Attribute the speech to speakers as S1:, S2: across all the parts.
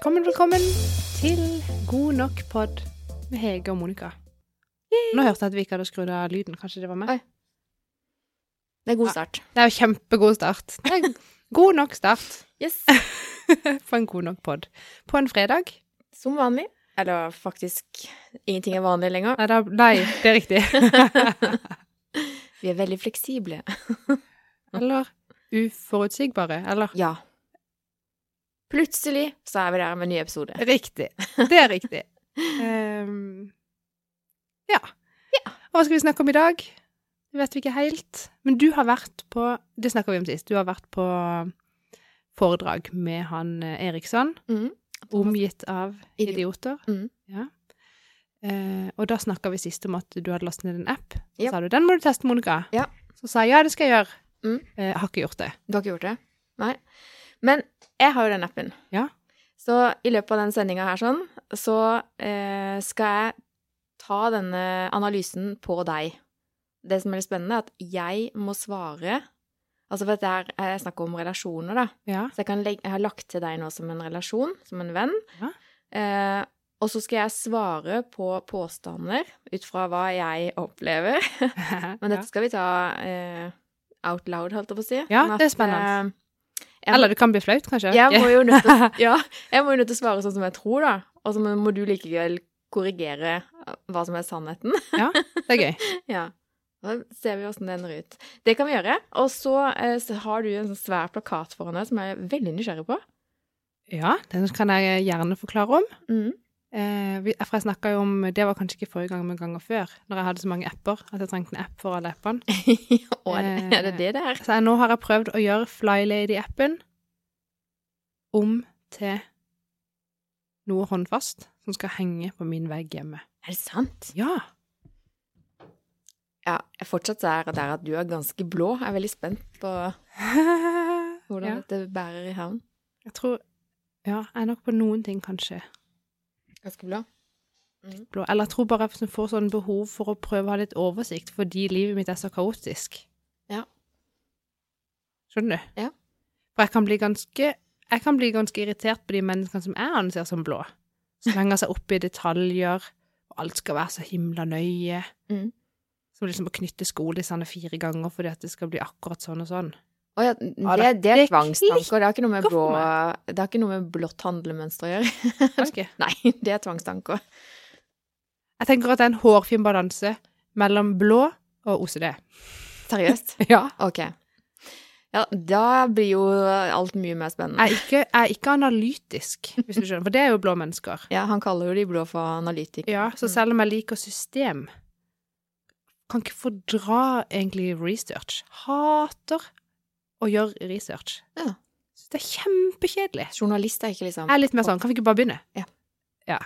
S1: Velkommen, velkommen til God nok pod med Hege og Monica. Nå hørte jeg at vi ikke hadde skrudd av lyden. Kanskje det var meg?
S2: Oi. Det er god
S1: Ja.
S2: start.
S1: Det er jo kjempegod start. Det er god nok start
S2: Yes.
S1: på en god nok pod. På en fredag.
S2: Som vanlig. Eller faktisk ingenting er vanlig lenger.
S1: Nei, da, nei det er riktig.
S2: Vi er veldig fleksible.
S1: Eller uforutsigbare. Eller
S2: Ja. Plutselig så er vi der med en ny episode.
S1: Riktig. Det er riktig. Um, ja. Og hva skal vi snakke om i dag? Det vet vi ikke helt. Men du har vært på Det snakka vi om sist. Du har vært på foredrag med han eh, Eriksson,
S2: Mm.
S1: omgitt av idioter.
S2: Mm.
S1: Ja. Uh, og da snakka vi sist om at du hadde lastet ned en app. Så
S2: Ja.
S1: sa du 'den må du teste, Monica'.
S2: Ja.
S1: Så sa jeg ja, det skal jeg gjøre.
S2: Mm.
S1: Uh, har ikke gjort det.
S2: Du har ikke gjort det? Nei. Men jeg har jo den appen.
S1: Ja.
S2: Så i løpet av den sendinga her sånn, så eh, skal jeg ta denne analysen på deg. Det som er litt spennende, er at jeg må svare Altså for dette er snakk om relasjoner, da.
S1: Ja.
S2: Så jeg, kan legge, jeg har lagt til deg nå som en relasjon, som en venn.
S1: Ja.
S2: Eh, og så skal jeg svare på påstander ut fra hva jeg opplever. Men dette skal vi ta eh, out loud, holdt jeg på å si.
S1: Ja, det er spennende.
S2: Jeg,
S1: Eller det kan bli flaut, kanskje.
S2: jeg må jo nødt til, ja, nødt til å svare sånn som jeg tror, da. Og så må du likevel korrigere hva som er sannheten.
S1: Ja, det er gøy.
S2: ja. Da ser vi åssen det ender ut. Det kan vi gjøre. Og så, eh, så har du en sånn svær plakat foran deg som jeg er veldig nysgjerrig på.
S1: Ja, den kan jeg gjerne forklare om.
S2: Mm.
S1: Eh, jeg snakka jo om Det var kanskje ikke forrige gang, men ganger før. Når jeg hadde så mange apper at jeg trengte en app for alle appene.
S2: ja, er det, er det der? det er?
S1: Så jeg, nå har jeg prøvd å gjøre Flylady-appen om til noe håndfast som skal henge på min vegg hjemme.
S2: Er det sant?
S1: Ja!
S2: Ja, jeg fortsatt er der at du er ganske blå. Jeg er veldig spent på hvordan
S1: ja.
S2: dette bærer i havn.
S1: Jeg tror Ja, jeg er nok på noen ting, kanskje.
S2: Ganske blå?
S1: Blå. Eller jeg tror bare jeg får sånn behov for å prøve å ha litt oversikt, fordi livet mitt er så kaotisk.
S2: Ja.
S1: Skjønner du?
S2: Ja.
S1: For jeg kan bli ganske kan bli ganske irritert på de menneskene som jeg anser som blå. Som henger seg opp i detaljer, og alt skal være så himla nøye.
S2: Mm.
S1: Som liksom å knytte skolissene fire ganger fordi at det skal bli akkurat sånn og sånn.
S2: Å ja,
S1: Ja,
S2: det, det er tvangstanker. Det har ikke noe med, blå, det har ikke noe med blått handlemønster å gjøre.
S1: Okay.
S2: Nei, det er tvangstanker.
S1: Jeg tenker at det er en hårfin balanse mellom blå og OCD.
S2: Seriøst?
S1: Ja.
S2: Ok. Ja, da blir jo alt mye mer spennende.
S1: Jeg er ikke, jeg er ikke analytisk, hvis du skjønner, for det er jo blå mennesker.
S2: Ja, han kaller jo de blå for analytikere.
S1: Ja, så selv om jeg liker system, kan ikke fordra egentlig research. Hater å gjøre research.
S2: Ja.
S1: Det er kjempekjedelig.
S2: Journalister er ikke liksom
S1: Jeg er litt mer sånn, kan vi ikke bare begynne? Ja.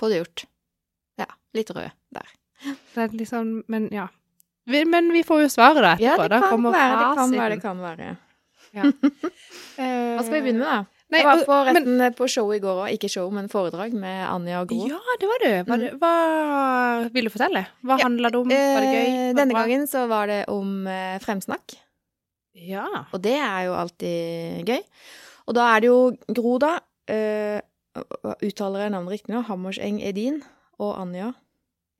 S2: Få det gjort. Ja. Litt rød der.
S1: Det er liksom, men ja. Vi, men vi får jo svaret da
S2: Ja, det kan være, det kan være, det kan være.
S1: Ja.
S2: Hva skal vi begynne med, da?
S1: Nei,
S2: jeg var
S1: på,
S2: på
S1: men-
S2: på show i går òg. Ikke show, men foredrag med Anja og Gro.
S1: Ja, det var du. Hva, det, hva vil du fortelle? Hva
S2: Ja,
S1: handla det om? Var det gøy?
S2: Eh,
S1: Var
S2: Denne gangen så var det om eh, fremsnakk,
S1: Ja.
S2: og det er jo alltid gøy. Og da er det jo Gro, da. Uh, uttaler jeg navnet riktig nå? Hammerseng Edin og Anja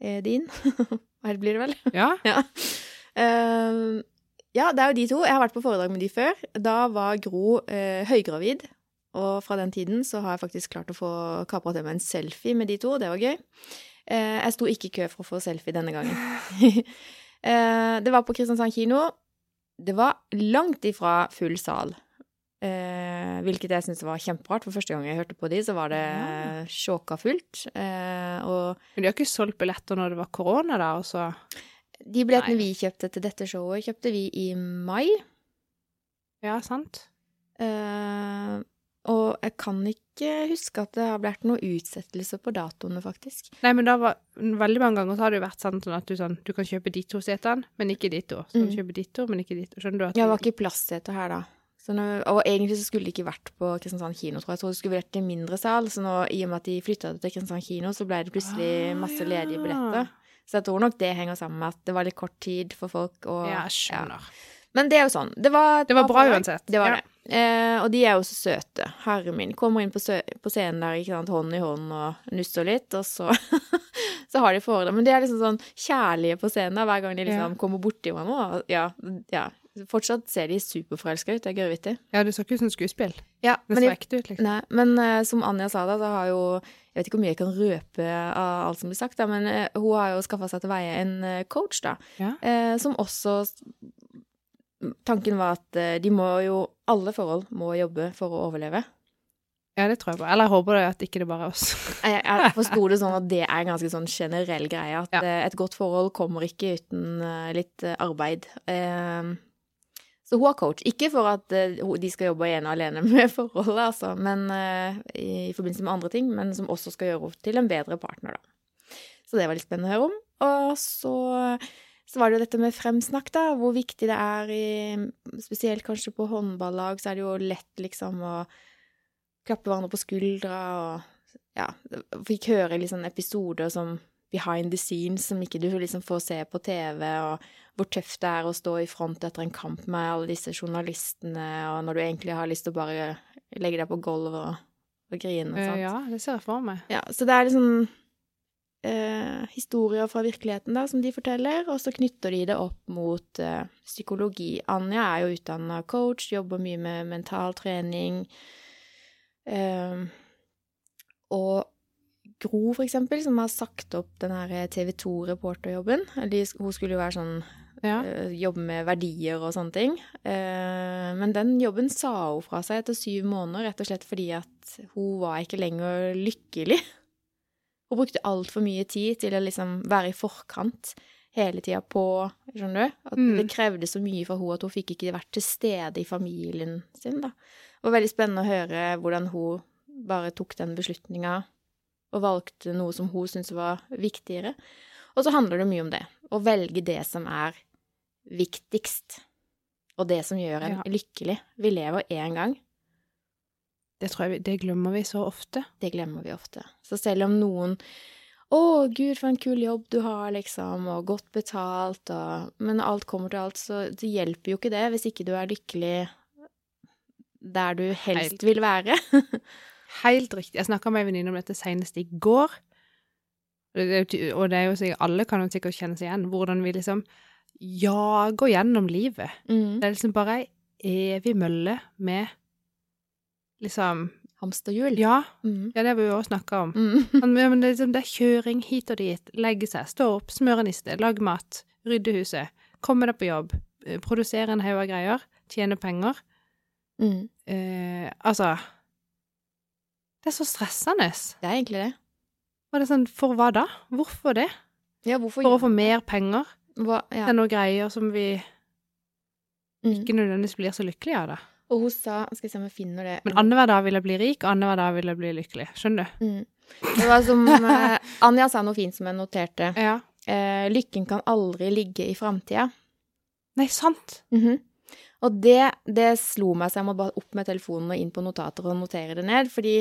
S2: Edin. Her blir det vel?
S1: ja.
S2: Ja. Uh, ja, det er jo de to. Jeg har vært på foredrag med de før. Da var Gro eh, høygravid. Og fra den tiden så har jeg faktisk klart å få kapra til meg en selfie med de to. Det var gøy. Eh, jeg sto ikke i kø for å få selfie denne gangen. eh, det var på Kristiansand kino. Det var langt ifra full sal. Eh, hvilket jeg syntes var kjemperart. For første gang jeg hørte på de, så var det
S1: Ja.
S2: sjåka fullt. Eh,
S1: Men de har ikke solgt billetter når det var korona, da, og så
S2: de billettene
S1: Nei.
S2: vi kjøpte til dette showet, kjøpte vi i mai.
S1: Ja, sant?
S2: Eh, og jeg kan ikke huske at det har vært noen utsettelse på datoene, faktisk.
S1: Nei, men da var Veldig mange ganger så har det jo vært sånn, sånn at du, sånn, du kan kjøpe de to setene, men ikke de to. Så
S2: Mm.
S1: kjøpe de to, men ikke de to. Skjønner du? at
S2: Ja, det var ikke plassseter her, da. Så nå, og egentlig så skulle det ikke vært på Kristiansand kino, tror jeg. Jeg tror det skulle vært i mindre sal. Så nå, i og med at de flytta det til Kristiansand kino, så ble det plutselig
S1: Ah,
S2: masse
S1: ja.
S2: ledige billetter. Så jeg tror nok det henger sammen med at det var litt kort tid for folk. Og,
S1: Ja, jeg skjønner.
S2: Men det er jo sånn. Det var,
S1: Det var bra uansett.
S2: Det var
S1: Ja.
S2: det. Eh, og de er jo så søte. Herre min. Kommer inn på, på scenen der, ikke sant, hånd i hånd og nusser litt, og så, så har de forhold. Men de er liksom sånn kjærlige på scenen da, hver gang de liksom
S1: Ja.
S2: kommer borti hverandre. og Ja, ja. Fortsatt ser de superforelska ut. Det er gørrvittig.
S1: Ja, det så ikke ut som skuespill.
S2: Ja,
S1: Det
S2: men,
S1: så ekte ut, liksom.
S2: nei, men uh, som Anja sa da, så har jo Jeg vet ikke hvor mye jeg kan røpe av alt som blir sagt, da, men uh, hun har jo skaffa seg til veie en uh, coach, da.
S1: Ja.
S2: Som også Tanken var at eh, de må jo Alle forhold må jobbe for å overleve.
S1: Ja, det tror jeg på. Eller jeg håper det at ikke det bare er oss.
S2: Jeg, jeg forsto det sånn at det er en ganske sånn generell greie. At
S1: Ja.
S2: eh, et godt forhold kommer ikke uten eh, litt arbeid. Så hun har coach. Ikke for at de skal jobbe ene og alene med forholdet, altså, men i, i forbindelse med andre ting, men som også skal gjøre henne til en bedre partner, da. Så det var litt spennende å høre om. Og så, så var det jo dette med fremsnakk, da. Hvor viktig det er i Spesielt kanskje på håndballag, så er det jo lett liksom å klappe hverandre på skuldra og ja, fikk høre liksom episoder som behind the scenes som ikke du liksom får se på TV, og hvor tøft det er å stå i front etter en kamp med alle disse journalistene, og når du egentlig har lyst til å bare legge deg på gulvet og, og grine
S1: Eh,
S2: sånt.
S1: Ja, det ser jeg for meg.
S2: Ja, så det er liksom eh, historier fra virkeligheten da, som de forteller, og så knytter de det opp mot eh, psykologi. Anja er jo utdanna coach, jobber mye med mental trening. Eh, og Gro, for eksempel, som har sagt opp den her TV 2-reporterjobben. Hun skulle jo være sånn
S1: Ja.
S2: eh, jobbe med verdier og sånne ting. Eh, men den jobben sa hun fra seg etter syv måneder, rett og slett fordi at hun var ikke lenger lykkelig. Hun brukte altfor mye tid til å liksom være i forkant hele tida på Skjønner du? At
S1: Mm.
S2: Det krevde så mye fra hun at hun fikk ikke vært til stede i familien sin. da. Det var veldig spennende å høre hvordan hun bare tok den beslutninga og valgte noe som hun syntes var viktigere. Og så handler det mye om det. Å velge det som er viktigst. Og det som gjør en
S1: Ja.
S2: lykkelig. Vi lever én gang.
S1: Det vi, det glemmer vi så ofte.
S2: Det glemmer vi ofte. Så selv om noen å, gud, for en kul jobb du har, liksom, og godt betalt, og Men alt kommer til alt, så det hjelper jo ikke det hvis ikke du er lykkelig der du helst
S1: Helt.
S2: vil være.
S1: Helt riktig. Jeg snakka med en venninne om dette senest i går. Og det er jo sikkert, alle kan jo sikkert kjenne seg igjen. Hvordan vi liksom jager gjennom livet.
S2: Mm.
S1: Det er liksom bare ei evig mølle med liksom
S2: Hamsterhjul.
S1: Ja,
S2: Mm.
S1: ja det har vi jo også snakka om.
S2: Mm.
S1: Men, det, er liksom, det er kjøring hit og dit. Legge seg, stå opp, smøre niste, lage mat, rydde huset, komme deg på jobb, eh, produsere en haug av greier, tjene penger.
S2: Mm.
S1: Eh, altså Det er så stressende.
S2: Det er egentlig det.
S1: Og det er sånn, for hva da? Hvorfor det?
S2: Ja, hvorfor
S1: For å få mer penger
S2: Hva, ja.
S1: til noen greier som vi
S2: Mm.
S1: ikke nødvendigvis blir så lykkelige av, da.
S2: Og hun sa Skal vi se om jeg finner det
S1: Men annenhver dag vil jeg bli rik, og annenhver dag vil jeg bli lykkelig. Skjønner du?
S2: Mm. Det var som eh, Anja sa noe fint som jeg noterte.
S1: Ja.
S2: Eh, lykken kan aldri ligge i framtida.
S1: Nei, sant.
S2: Mhm. Og det, det slo meg, så jeg må bare opp med telefonen og inn på notater og notere det ned. Fordi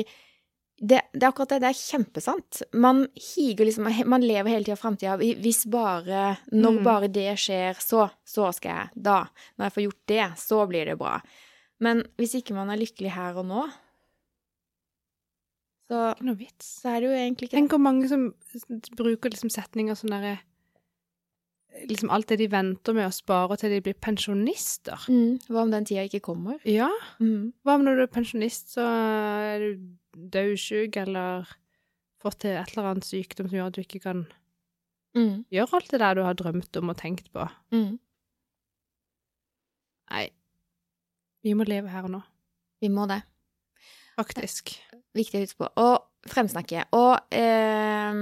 S2: det, det er akkurat det. Det er kjempesant. Man higer liksom Man lever hele tida framtida. Hvis bare Når
S1: Mm.
S2: bare det skjer, så Så skal jeg. Da. Når jeg får gjort det, så blir det bra. Men hvis ikke man er lykkelig her og nå, så,
S1: Ikke noe vits.
S2: så er det jo egentlig ikke
S1: Tenk hvor mange som bruker liksom setninger sånn derre Liksom alt det de venter med å spare til de blir pensjonister.
S2: mm, Hva om den tida ikke kommer?
S1: Ja.
S2: Mm.
S1: Hva om når du er pensjonist, så er du dødssyk eller fått til et eller annet sykdom som gjør at du ikke kan
S2: Mm.
S1: gjøre alt det der du har drømt om og tenkt på?
S2: Mm.
S1: Nei. Vi må leve her og nå,
S2: Vi må det.
S1: faktisk.
S2: Viktig å huske på. Og fremsnakke. Og eh,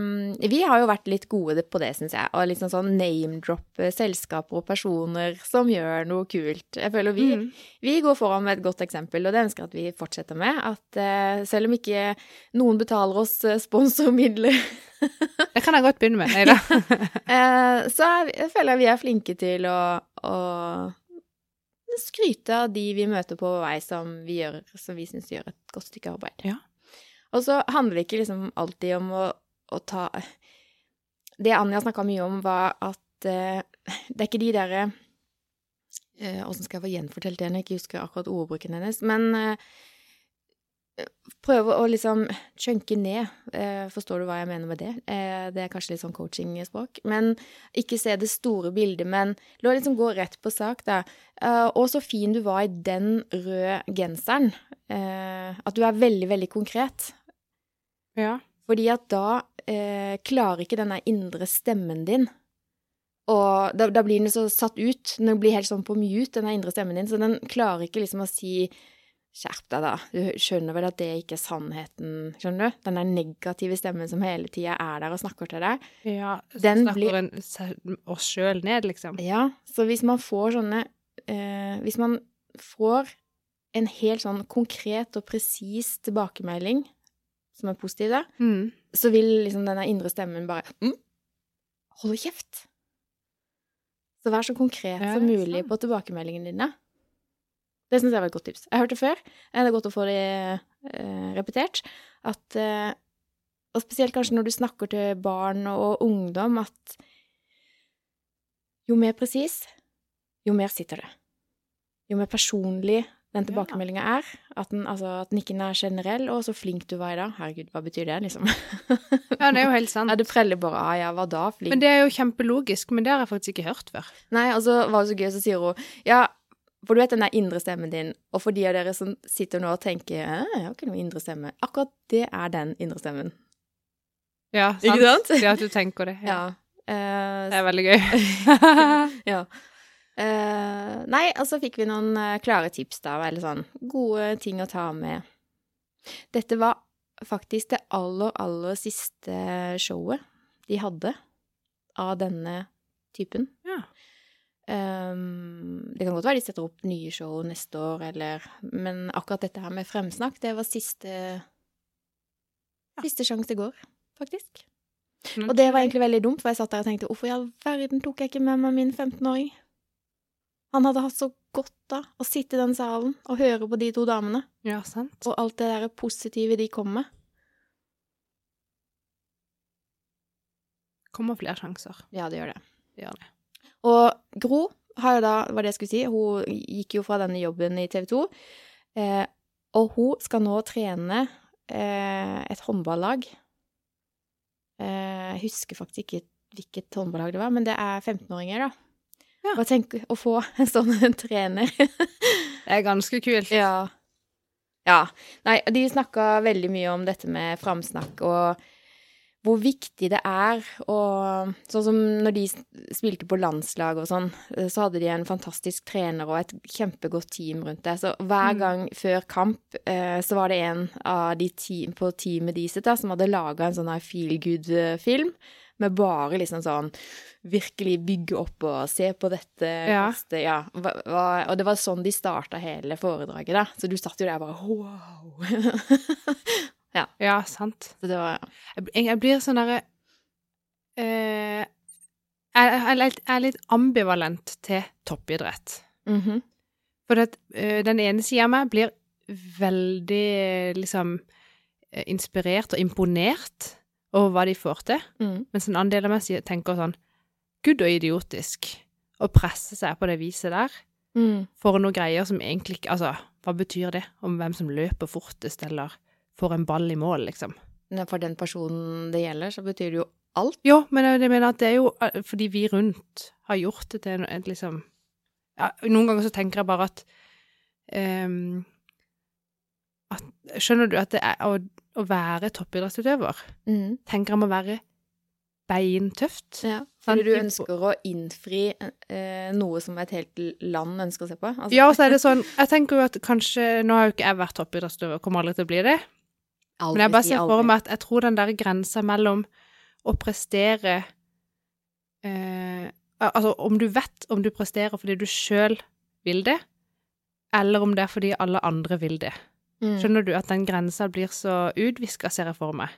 S2: vi har jo vært litt gode på det, syns jeg. Og litt sånn sånn name-droppe selskaper og personer som gjør noe kult. Jeg føler vi,
S1: Mm.
S2: vi går foran med et godt eksempel, og det ønsker jeg at vi fortsetter med. At eh, selv om ikke noen betaler oss eh, sponsormidler,
S1: Det kan jeg godt begynne med. Nei da.
S2: eh, så jeg, jeg føler jeg vi er flinke til å, å skryte av de vi møter på vei som vi gjør, som vi syns gjør et godt stykke arbeid.
S1: Ja.
S2: Og så handler det ikke liksom alltid om å, å ta Det Anja snakka mye om, var at uh, det er ikke de derre Åssen uh, skal jeg få gjenfortalt det når jeg ikke husker akkurat ordbruken hennes? Men eh, prøve å liksom chunke ned. Eh, forstår du hva jeg mener med det? Eh, det er kanskje litt sånn coaching-språk. Men ikke se det store bildet, men la liksom gå rett på sak, da. Eh, og så fin du var i den røde genseren. Eh, at du er veldig, veldig konkret.
S1: Ja.
S2: Fordi at da klarer ikke denne indre stemmen din Og da, da blir den så satt ut. Den blir helt sånn på mute, denne indre stemmen din, så den klarer ikke liksom å si Skjerp deg, da. Du skjønner vel at det ikke er sannheten, skjønner du? Den der negative stemmen som hele tida er der og snakker til deg.
S1: ja
S2: Den
S1: snakker
S2: blir-
S1: oss sjøl ned, liksom.
S2: Ja, så hvis man får sånne eh, Hvis man får en helt sånn konkret og presis tilbakemelding som er positiv, da,
S1: Mm.
S2: så vil liksom denne indre stemmen bare mm, Hold kjeft! Så vær så konkret som mulig på tilbakemeldingene dine. Det syns jeg var et godt tips. Jeg har hørt det før. Det er godt å få det eh, repetert. At eh, Og spesielt kanskje når du snakker til barn og ungdom, at jo mer presis, jo mer sitter det. Jo mer personlig den tilbakemeldinga er, at den, altså, at den ikke er generell, og så flink du var i dag. Herregud, hva betyr det, liksom?
S1: Ja, det er jo helt sant.
S2: Ja, det preller bare av, ja, hva da, flink?
S1: Men det er jo kjempelogisk, men det har jeg faktisk ikke hørt før.
S2: Nei, og så var det så gøy, så sier hun ja, for du vet den der indre stemmen din, og for de av dere som sitter nå og tenker «Æ, jeg har ikke noe indre stemme, akkurat det er den indre stemmen.
S1: Ja,
S2: Ikke sant?
S1: Det at du tenker det.
S2: Ja.
S1: Ja.
S2: Uh,
S1: Det er veldig gøy.
S2: ja. Uh, nei, og så fikk vi noen uh, klare tips, da, eller sånn gode ting å ta med. Dette var faktisk det aller, aller siste showet de hadde av denne typen.
S1: Ja.
S2: Um, det kan godt være de setter opp nye show neste år, eller Men akkurat dette her med fremsnakk, det var siste Siste sjanse i går, faktisk. Og det var egentlig veldig dumt, for jeg satt der og tenkte hvorfor i all verden tok jeg ikke med meg min 15-åring? Han hadde hatt så godt av å sitte i den salen og høre på de to damene,
S1: Ja, sant.
S2: og alt det der positive de kom med.
S1: Kommer flere sjanser.
S2: Ja, det gjør det.
S1: Det gjør det.
S2: Og Gro har jo da, var det jeg skulle si, hun gikk jo fra denne jobben i TV 2, eh, og hun skal nå trene eh, et håndballag. Eh, jeg husker faktisk ikke hvilket håndballag det var, men det er 15-åringer, da.
S1: Ja.
S2: Bare tenk å få en sånn trener.
S1: Det er ganske kult.
S2: ja. Ja. Nei, de snakka veldig mye om dette med framsnakk og hvor viktig det er og Sånn som når de spilte på landslag og sånn, så hadde de en fantastisk trener og et kjempegodt team rundt det. Så hver
S1: Mm.
S2: gang før kamp eh, så var det en av de team, på teamet da, som hadde laga en sånn her feel good-film. Med bare liksom sånn virkelig bygge opp og se på dette
S1: Ja.
S2: kaste, ja. Og det var sånn de starta hele foredraget, da. Så du satt jo der bare wow.
S1: Ja, sant.
S2: så det var
S1: Jeg, jeg blir sånn derre eh, jeg, jeg, er litt- ambivalent til toppidrett.
S2: mhm.
S1: For at, eh, den ene sida av meg blir veldig liksom eh, inspirert og imponert over hva de får til,
S2: Mm.
S1: mens en annen del av meg tenker sånn Gud og idiotisk å presse seg på det viset der
S2: Mm.
S1: for noen greier som egentlig ikke Altså, hva betyr det om hvem som løper fortest, eller får en ball i mål, liksom?
S2: Men For den personen det gjelder, så betyr det jo alt.
S1: Jo, men jeg mener at det er jo eh, fordi vi rundt har gjort det til en, liksom ja, Noen ganger så tenker jeg bare at um, at, Skjønner du at det er å, å være toppidrettsutøver
S2: Mm.
S1: tenker jeg må være beintøft.
S2: Ja, fordi du ønsker å innfri eh, noe som et helt land ønsker å se på. Altså,
S1: Ja, og så er det sånn Jeg tenker jo at kanskje Nå har jo ikke jeg vært toppidrettsutøver, kommer aldri til å bli det.
S2: Aldri
S1: Men jeg bare ser for meg at jeg tror den der grensa mellom å prestere eh, Altså om du vet om du presterer fordi du sjøl vil det, eller om det er fordi alle andre vil det.
S2: Mm.
S1: Skjønner du at den grensa blir så utviska, ser jeg for meg.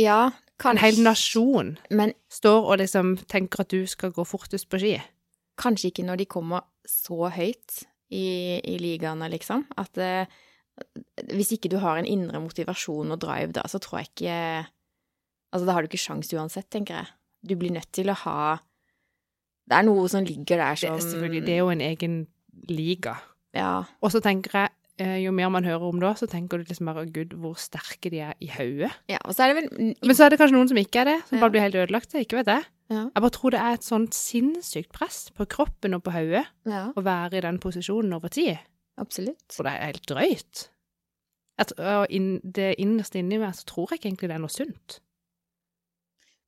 S2: Ja, kanskje En
S1: hel nasjon
S2: Men
S1: står og liksom tenker at du skal gå fortest på ski.
S2: kanskje ikke når de kommer så høyt i, i ligaene, liksom. At eh, hvis ikke du har en indre motivasjon og drive da, så tror jeg ikke Altså, da har du ikke sjans uansett, tenker jeg. Du blir nødt til å ha Det er noe som ligger der som
S1: selvfølgelig, det er jo en egen liga.
S2: Ja.
S1: Og så tenker jeg, eh, jo mer man hører om det, så tenker du liksom bare gud, hvor sterke de er i hodet.
S2: ja. Og så er det vel
S1: Men så er det kanskje noen som ikke er det, som bare blir helt ødelagt. Ikke vet jeg.
S2: Ja.
S1: Jeg bare tror det er et sånt sinnssykt press på kroppen og på hodet
S2: Ja,
S1: å være i den posisjonen over tid.
S2: Absolutt.
S1: For det er helt drøyt. At, og inn, det innerst inni meg så tror jeg ikke egentlig det er noe sunt.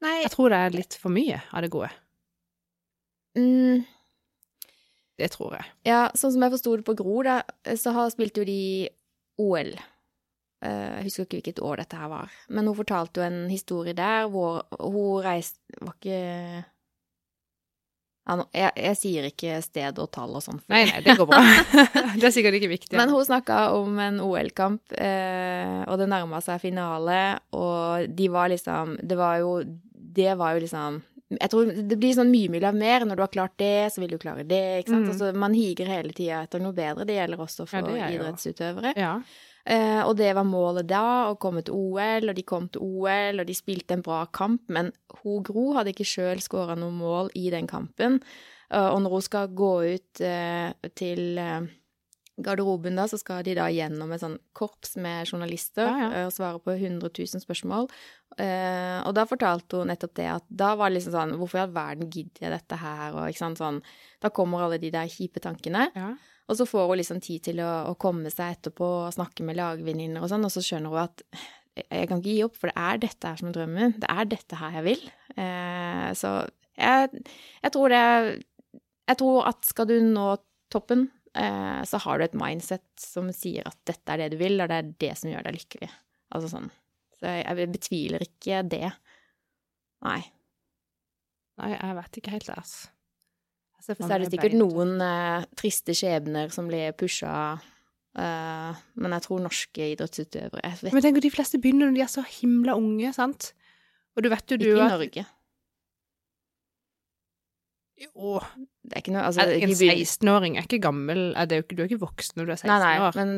S2: Nei,
S1: Jeg tror det er litt for mye av det gode.
S2: mm,
S1: Det tror jeg.
S2: ja, sånn som jeg forsto det på Gro, da, så har spilte jo de OL. Eh, Jeg husker ikke hvilket år dette her var, men hun fortalte jo en historie der hvor hun reiste Var ikke jeg, jeg sier ikke sted og tall og sånn.
S1: Nei, nei, det går bra. det er sikkert ikke viktig.
S2: Men hun snakka om en OL-kamp, eh, og det nærma seg finale, og de var liksom Det var jo Det var jo liksom jeg tror Det blir sånn mye mye mer. Når du har klart det, så vil du klare det. ikke sant?
S1: Mm.
S2: Altså, man higer hele tida etter noe bedre. Det gjelder også for
S1: Ja, er jo-
S2: idrettsutøvere.
S1: Ja.
S2: Eh, og det var målet da, å komme til OL, og de kom til OL, og de spilte en bra kamp, men hun Gro hadde ikke sjøl skåra noe mål i den kampen. Eh, og når hun skal gå ut eh, til eh, garderoben da, så skal de da gjennom et sånn korps med journalister
S1: Ja, ja.
S2: eh, og svare på 100 000 spørsmål. Eh, og da fortalte hun nettopp det at da var det liksom sånn Hvorfor i all verden gidder jeg dette her? Og ikke sant sånn Da kommer alle de der kjipe tankene.
S1: ja.
S2: Og så får hun liksom tid til å, å komme seg etterpå og snakke med lagvenninner og sånn, og så skjønner hun at jeg kan ikke gi opp, for det er dette her som er drømmen. Det er dette her jeg vil. Eh, så jeg, jeg tror det Jeg tror at skal du nå toppen, eh, så har du et mindset som sier at dette er det du vil, og det er det som gjør deg lykkelig. Altså sånn. Så jeg, jeg betviler ikke det. Nei.
S1: Nei, jeg vet ikke helt, altså. Jeg
S2: Så er det sikkert noen eh, triste skjebner som blir pusha, eh, men jeg tror norske idrettsutøvere vet,
S1: Men tenk at de fleste begynner når de er så himla unge, sant? Og du vet jo du
S2: Ikke i Norge.
S1: Jo,
S2: Det er ikke noe altså,
S1: en 16-åring er ikke gammel er det jo Du er ikke voksen når du er 16
S2: Nei, nei,
S1: år.
S2: men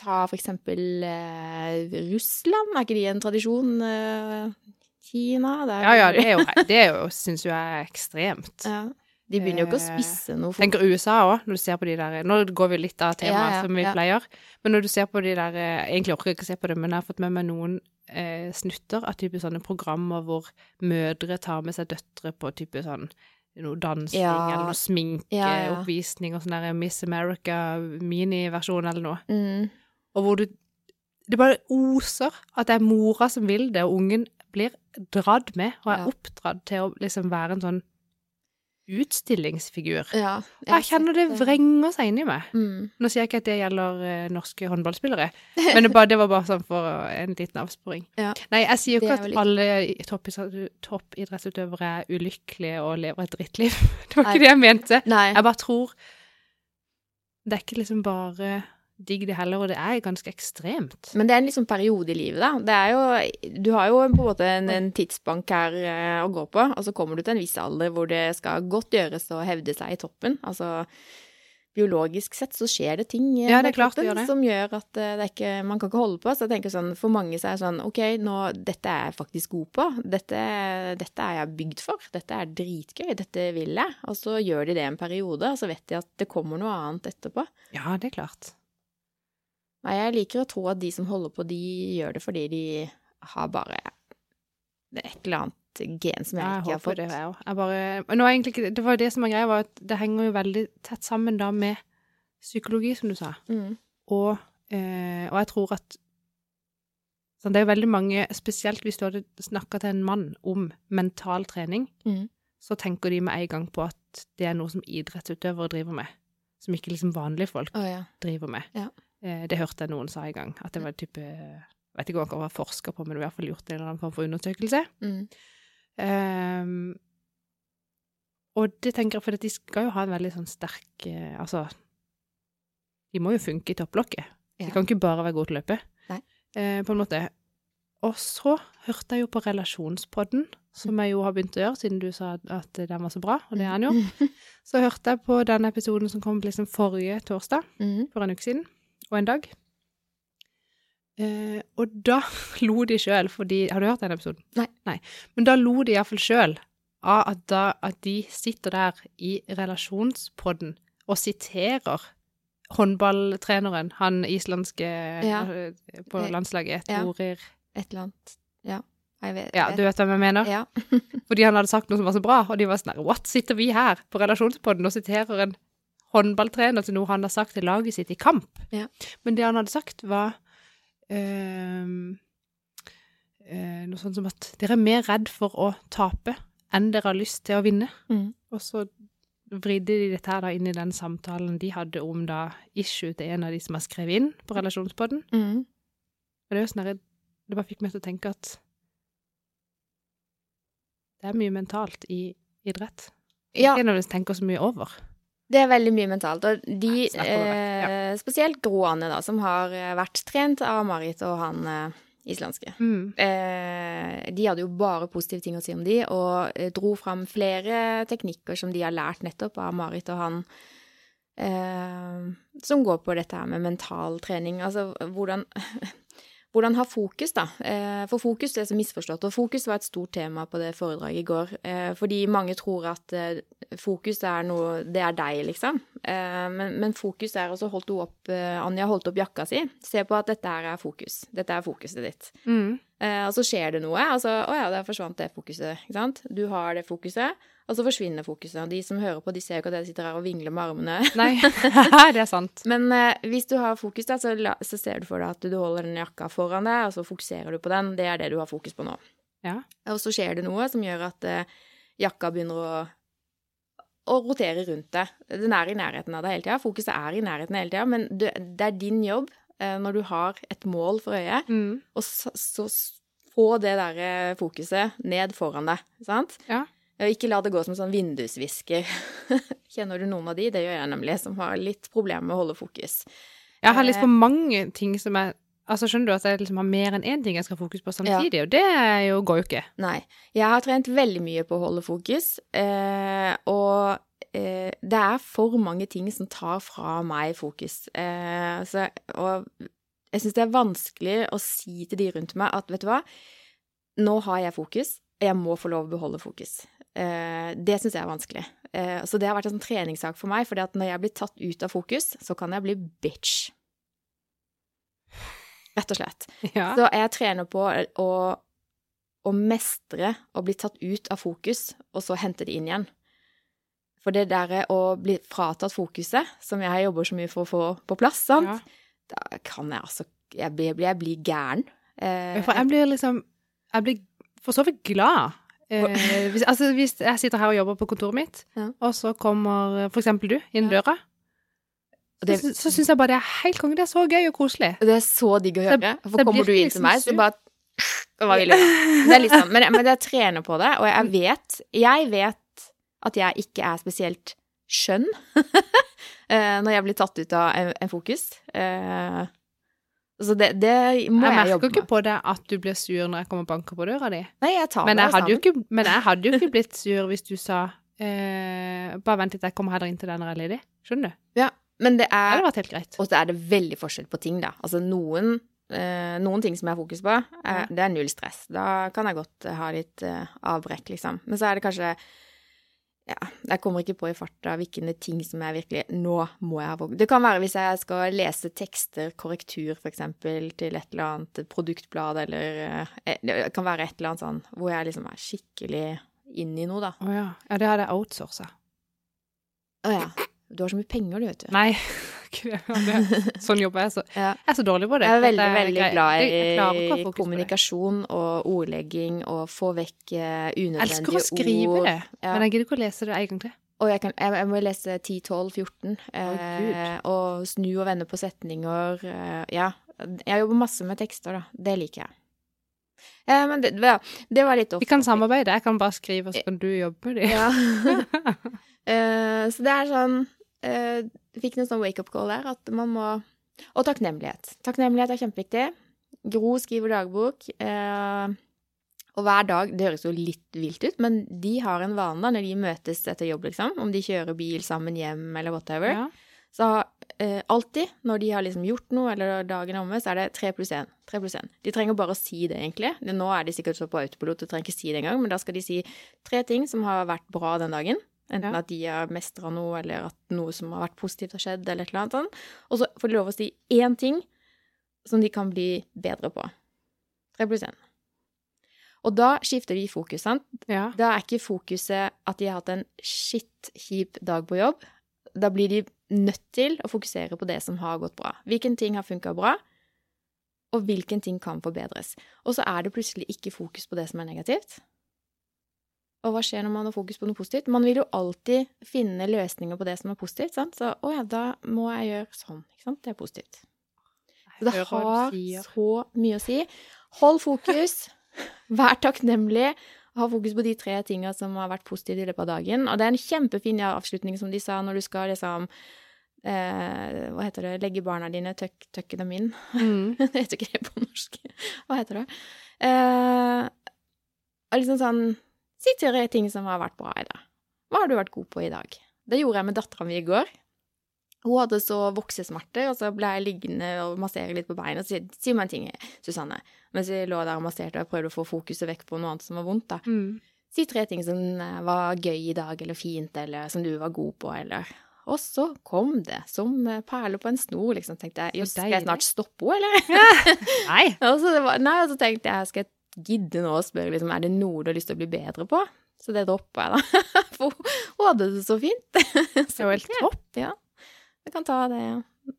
S2: ta for eksempel eh, Russland, er ikke de en tradisjon? Eh, Kina?
S1: Ja, ja, det er jo, det er jo syns jo jeg er ekstremt.
S2: Ja. De begynner jo ikke å
S1: Eh,
S2: spisse noe Fort.
S1: Tenker USA òg, når du ser på de der Nå går vi litt av temaet
S2: Ja, ja,
S1: som vi
S2: ja.
S1: pleier, men når du ser på de der eh, Egentlig orker jeg ikke se på det, men jeg har fått med meg noen eh, snutter av type sånne programmer hvor mødre tar med seg døtre på type sånn noe dansing
S2: Ja.
S1: eller noe
S2: Ja, ja.
S1: sminkeoppvisning og sånn der Miss America miniversjon eller noe.
S2: mm,
S1: Og hvor du Det bare oser at det er mora som vil det, og ungen blir dratt med og er
S2: Ja.
S1: oppdratt til å liksom være en sånn utstillingsfigur.
S2: Ja.
S1: Jeg kjenner det vrenger seg inni meg.
S2: Mm.
S1: Nå sier jeg ikke at det gjelder uh, norske håndballspillere, men det, bare, det var bare sånn for en liten avsporing.
S2: Ja.
S1: Nei, jeg sier jo ikke at
S2: litt-
S1: alle toppidrettsutøvere er ulykkelige og lever et drittliv. Det var
S2: Nei.
S1: ikke det jeg mente.
S2: Nei.
S1: Jeg bare tror det er ikke liksom bare digg det heller, og det er ganske ekstremt.
S2: Men det er en liksom periode i livet, da. Det er jo Du har jo på en måte en, en tidsbank her eh, å gå på, og så kommer du til en viss alder hvor det skal godt gjøres å hevde seg i toppen. Altså biologisk sett så skjer det ting eh,
S1: Ja, det er klart det
S2: kroppen
S1: gjør det.
S2: som gjør at eh, det ikke Man kan ikke holde på. Så jeg tenker sånn, for mange så er det sånn OK, nå Dette er jeg faktisk god på. Dette, dette er jeg bygd for. Dette er dritgøy. Dette vil jeg. Og så gjør de det en periode, og så vet de at det kommer noe annet etterpå.
S1: Ja, det er klart.
S2: Nei, jeg liker å tro at de som holder på, de gjør det fordi de har bare er et eller annet gen som jeg
S1: jeg
S2: ikke har fått.
S1: det, jeg. Jeg bare nå er egentlig Det var jo det som var greia, var at det henger jo veldig tett sammen da med psykologi, som du sa.
S2: Mm.
S1: Og, eh, og jeg tror at sånn, Det er jo veldig mange, spesielt hvis du hadde snakka til en mann om mental trening,
S2: Mm.
S1: så tenker de med en gang på at det er noe som idrettsutøvere driver med. Som ikke liksom vanlige folk
S2: oh, ja.
S1: driver med.
S2: Ja.
S1: Eh, det hørte jeg noen sa en gang. At det var en type Jeg vet ikke hva det var forsker på, men var i hvert fall gjort en eller annen form for undersøkelse.
S2: Mm.
S1: Um, og det tenker jeg, for de skal jo ha en veldig sånn sterk eh, Altså, de må jo funke i topplokket.
S2: Ja.
S1: De kan ikke bare være gode til å løpe. Eh, på en måte. Og så hørte jeg jo på Relasjonspodden, som jeg jo har begynt å gjøre, siden du sa at- den var så bra, og det er den jo. Så hørte jeg på den episoden som kom liksom forrige torsdag,
S2: Mm.
S1: for en uke siden, og en dag. Eh, og da lo de sjøl, fordi Har du hørt den episoden?
S2: Nei.
S1: Men da lo de iallfall sjøl av at, da, at de sitter der i relasjonspodden og siterer håndballtreneren, han islandske
S2: Ja.
S1: eh, på
S2: landslaget,
S1: landslaget,
S2: ja. Et eller annet. Ja. Jeg vet.
S1: Ja, du vet hvem jeg mener?
S2: Ja.
S1: Fordi han hadde sagt noe som var så bra, og de var sånn What, sitter vi her på relasjonspodden og siterer en håndballtrener til noe han har sagt til laget sitt i kamp?
S2: Ja.
S1: Men det han hadde sagt, var øh, øh, noe sånt som at dere er mer redd for å tape enn dere har lyst til å vinne.
S2: Mm.
S1: Og så vridde de dette her da inn i den samtalen de hadde om da issue til en av de som har skrevet inn på relasjonspodden.
S2: Mm.
S1: Og det er jo sånn det bare fikk meg til å tenke at det er mye mentalt i idrett.
S2: Ja,
S1: Ikke nødvendigvis tenker så mye over.
S2: Det er veldig mye mentalt. Og de,
S1: over
S2: eh, spesielt Gro da, som har eh, vært trent av Marit og han eh, islandske.
S1: Mm.
S2: Eh, de hadde jo bare positive ting å si om de, og dro fram flere teknikker som de har lært nettopp av Marit og han, eh, som går på dette her med mental trening. Altså hvordan hvordan ha fokus, da. Eh, For fokus er så misforstått, og fokus var et stort tema på det foredraget i går. Eh, Fordi mange tror at eh, fokus er noe Det er deg, liksom. Men, men fokus er også holdt hun opp Anja holdt opp jakka si. Se på at dette her er fokus. Dette er fokuset ditt.
S1: Mm.
S2: Og så skjer det noe. Altså, å ja, der forsvant det fokuset. Ikke sant? Du har det fokuset, og så forsvinner fokuset. De som hører på, de ser jo ikke at jeg sitter her og vingler med armene.
S1: Nei, det er sant.
S2: Men eh, hvis du har fokus, da, så, la, så ser du for deg at du holder den jakka foran deg, og så fokuserer du på den. Det er det du har fokus på nå.
S1: Ja.
S2: Og så skjer det noe som gjør at eh, jakka begynner å, å rotere rundt deg. Den er i nærheten av deg hele tida. Fokuset er i nærheten hele tida, men du, det er din jobb eh, når du har et mål for øyet,
S1: Mm.
S2: og så, så få det der eh, fokuset ned foran deg, sant?
S1: Ja.
S2: Ikke la det gå som sånn vindusvisker. Kjenner du noen av de? Det gjør jeg nemlig, som har litt problemer med å holde fokus.
S1: Jeg har litt
S2: Eh.
S1: for mange ting som jeg Altså, skjønner du at jeg liksom har mer enn én ting jeg skal ha fokus på samtidig, og det er jo, går jo ikke.
S2: Nei. Jeg har trent veldig mye på å holde fokus, eh, og eh, det er for mange ting som tar fra meg fokus. Eh, så, og jeg syns det er vanskelig å si til de rundt meg at vet du hva, nå har jeg fokus, jeg må få lov å beholde fokus. Eh, det syns jeg er vanskelig. Eh, så det har vært en sånn treningssak for meg, for at når jeg blir tatt ut av fokus, så kan jeg bli bitch. Rett og slett.
S1: Ja.
S2: Så jeg trener på å, å mestre å bli tatt ut av fokus, og så hente det inn igjen. For det der å bli fratatt fokuset, som jeg jobber så mye for å få på plass, sant,
S1: Ja.
S2: da kan jeg altså Jeg blir, jeg blir gæren. Eh,
S1: jeg blir liksom Jeg blir for så vidt glad. Eh, hvis, altså, hvis jeg sitter her og jobber på kontoret mitt,
S2: Ja.
S1: og så kommer for eksempel du inn
S2: Ja.
S1: døra,
S2: det,
S1: så, så syns jeg bare det er helt konge. Det er så gøy og koselig.
S2: det er så digg å høre.
S1: så
S2: For kommer du inn
S1: liksom
S2: til meg, så bare Hva vil du? Det er sånn. Men, men jeg trener på det, og jeg vet Jeg vet at jeg ikke er spesielt skjønn eh, når jeg blir tatt ut av en, en fokus. Så det, det må
S1: Jeg
S2: jeg,
S1: merker ikke på det at du blir sur når jeg kommer og banker på døra di.
S2: Nei, jeg tar
S1: Men jeg hadde jo ikke, men jeg hadde jo ikke blitt sur hvis du sa eh, Bare vent litt, jeg kommer heller inn til deg når jeg er ledig. Skjønner du?
S2: Men det er. Og så er det veldig forskjell på ting, da. Altså noen, eh, noen ting som jeg har fokus på, er, det er null stress. Da kan jeg godt eh, ha litt eh, avbrekk, liksom. Men så er det kanskje Ja, jeg kommer ikke på i farta hvilke ting som jeg virkelig Nå må jeg ha fokus. Det kan være hvis jeg skal lese tekster, korrektur for eksempel, til et eller annet produktblad, eller eh, Det kan være et eller annet sånn hvor jeg liksom er skikkelig inn i noe, da.
S1: Å ja. ja, det hadde jeg outsourca.
S2: Å ja. Du har så mye penger, du, vet du.
S1: Nei, sånn jobber jeg så.
S2: Ja.
S1: Jeg er så dårlig på det.
S2: Jeg er veldig, veldig glad
S1: jeg- jeg klarer ikke
S2: i kommunikasjon og ordlegging og få vekk eh,
S1: Jeg
S2: unødvendige
S1: elsker å skrive
S2: ord.
S1: det,
S2: Ja.
S1: men jeg gidder ikke å lese det en gang til.
S2: Og jeg, kan, jeg, jeg må lese 10, 12, 14.
S1: Å, Gud.
S2: Eh, og snu og vende på setninger. Eh, ja. Jeg jobber masse med tekster, da. Det liker jeg. Eh, men det, ja, det var litt off.
S1: Vi kan samarbeide. Jeg kan bare skrive, og så kan du jobbe med det.
S2: Ja. Eh, så det er sånn eh, Fikk noen sånn wake-up call der, at man må Og takknemlighet. Takknemlighet er kjempeviktig. Gro skriver dagbok. Eh, og hver dag Det høres jo litt vilt ut, men de har en vane da, når de møtes etter jobb, liksom, om de kjører bil sammen hjem eller whatever,
S1: Ja.
S2: så eh, alltid, når de har liksom gjort noe, eller dagen er omme, så er det tre pluss én. Tre pluss én. De trenger bare å si det, egentlig. Nå er de sikkert så på autopilot og trenger ikke si det engang, men da skal de si tre ting som har vært bra den dagen. Enten
S1: Ja.
S2: at de har mestra noe, eller at noe som har vært positivt har skjedd, eller et eller annet sånt. Og så får de lov å si én ting som de kan bli bedre på. Tre pluss én. Og da skifter de fokus, sant.
S1: Ja.
S2: Da er ikke fokuset at de har hatt en shit-kjip dag på jobb. Da blir de nødt til å fokusere på det som har gått bra. Hvilken ting har funka bra, og hvilken ting kan forbedres. Og så er det plutselig ikke fokus på det som er negativt. Og hva skjer når man har fokus på noe positivt? Man vil jo alltid finne løsninger på det som er positivt, sant? Så å ja, da må jeg gjøre sånn, ikke sant? Det er positivt. Så det har så mye å si. Hold fokus. Vær takknemlig. Ha fokus på de tre tinga som har vært positive i løpet av dagen. Og det er en kjempefin avslutning, som de sa, når du skal liksom eh, Hva heter det? Legge barna dine, tøk, tøkke dem inn.
S1: Mm.
S2: det heter ikke det på norsk. Hva heter det? Eh, liksom sånn Si tre ting som har vært bra i dag. Hva har du vært god på i dag? Det gjorde jeg med dattera mi i går. Hun hadde så voksesmerter, og så ble jeg liggende og massere litt på beina. Så sier si meg en ting, Susanne. Mens vi lå der og masserte og prøvde å få fokuset vekk på noe annet som var vondt, da.
S1: Mm.
S2: Si tre ting som eh, var gøy i dag, eller fint, eller som du var god på, eller Og så kom det som eh, perler på en snor, liksom. Tenkte jeg, jøss, skal jeg snart stoppe henne, eller?
S1: Nei.
S2: Og så, det var, nei, og så tenkte jeg, skal jeg gidde nå å spørre, liksom, er det noe du har lyst til å bli bedre på? Så det droppa jeg, da. For hun hadde det så fint.
S1: Det var helt topp.
S2: Ja. Jeg kan ta det.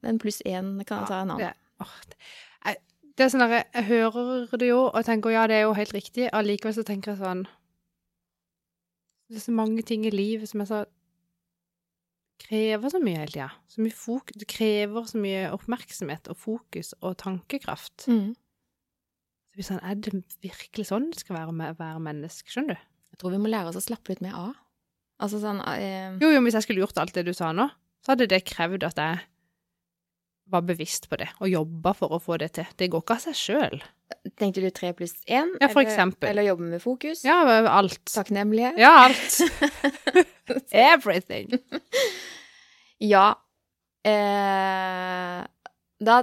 S2: En pluss én kan jeg ta en annen.
S1: Det, det, er sånn der, jeg hører det jo, og tenker ja, det er jo helt riktig. Allikevel så tenker jeg sånn Det er så mange ting i livet som jeg sa krever så mye hele tida. Så mye fokus Det krever så mye oppmerksomhet og fokus og tankekraft.
S2: Mm.
S1: Så blir sånn, Er det virkelig sånn det skal være å være menneske? Skjønner du?
S2: Jeg tror vi må lære oss å slappe litt mer av. Altså sånn eh,
S1: Jo, jo, hvis jeg skulle gjort alt det du sa nå, så hadde det krevd at jeg var bevisst på det, og jobba for å få det til. Det går ikke av seg sjøl.
S2: Tenkte du tre pluss én?
S1: Ja, for
S2: eller-
S1: eksempel.
S2: Eller jobbe med fokus?
S1: Ja, alt.
S2: Takknemlighet?
S1: Ja, alt. Everything.
S2: Ja. Eh, da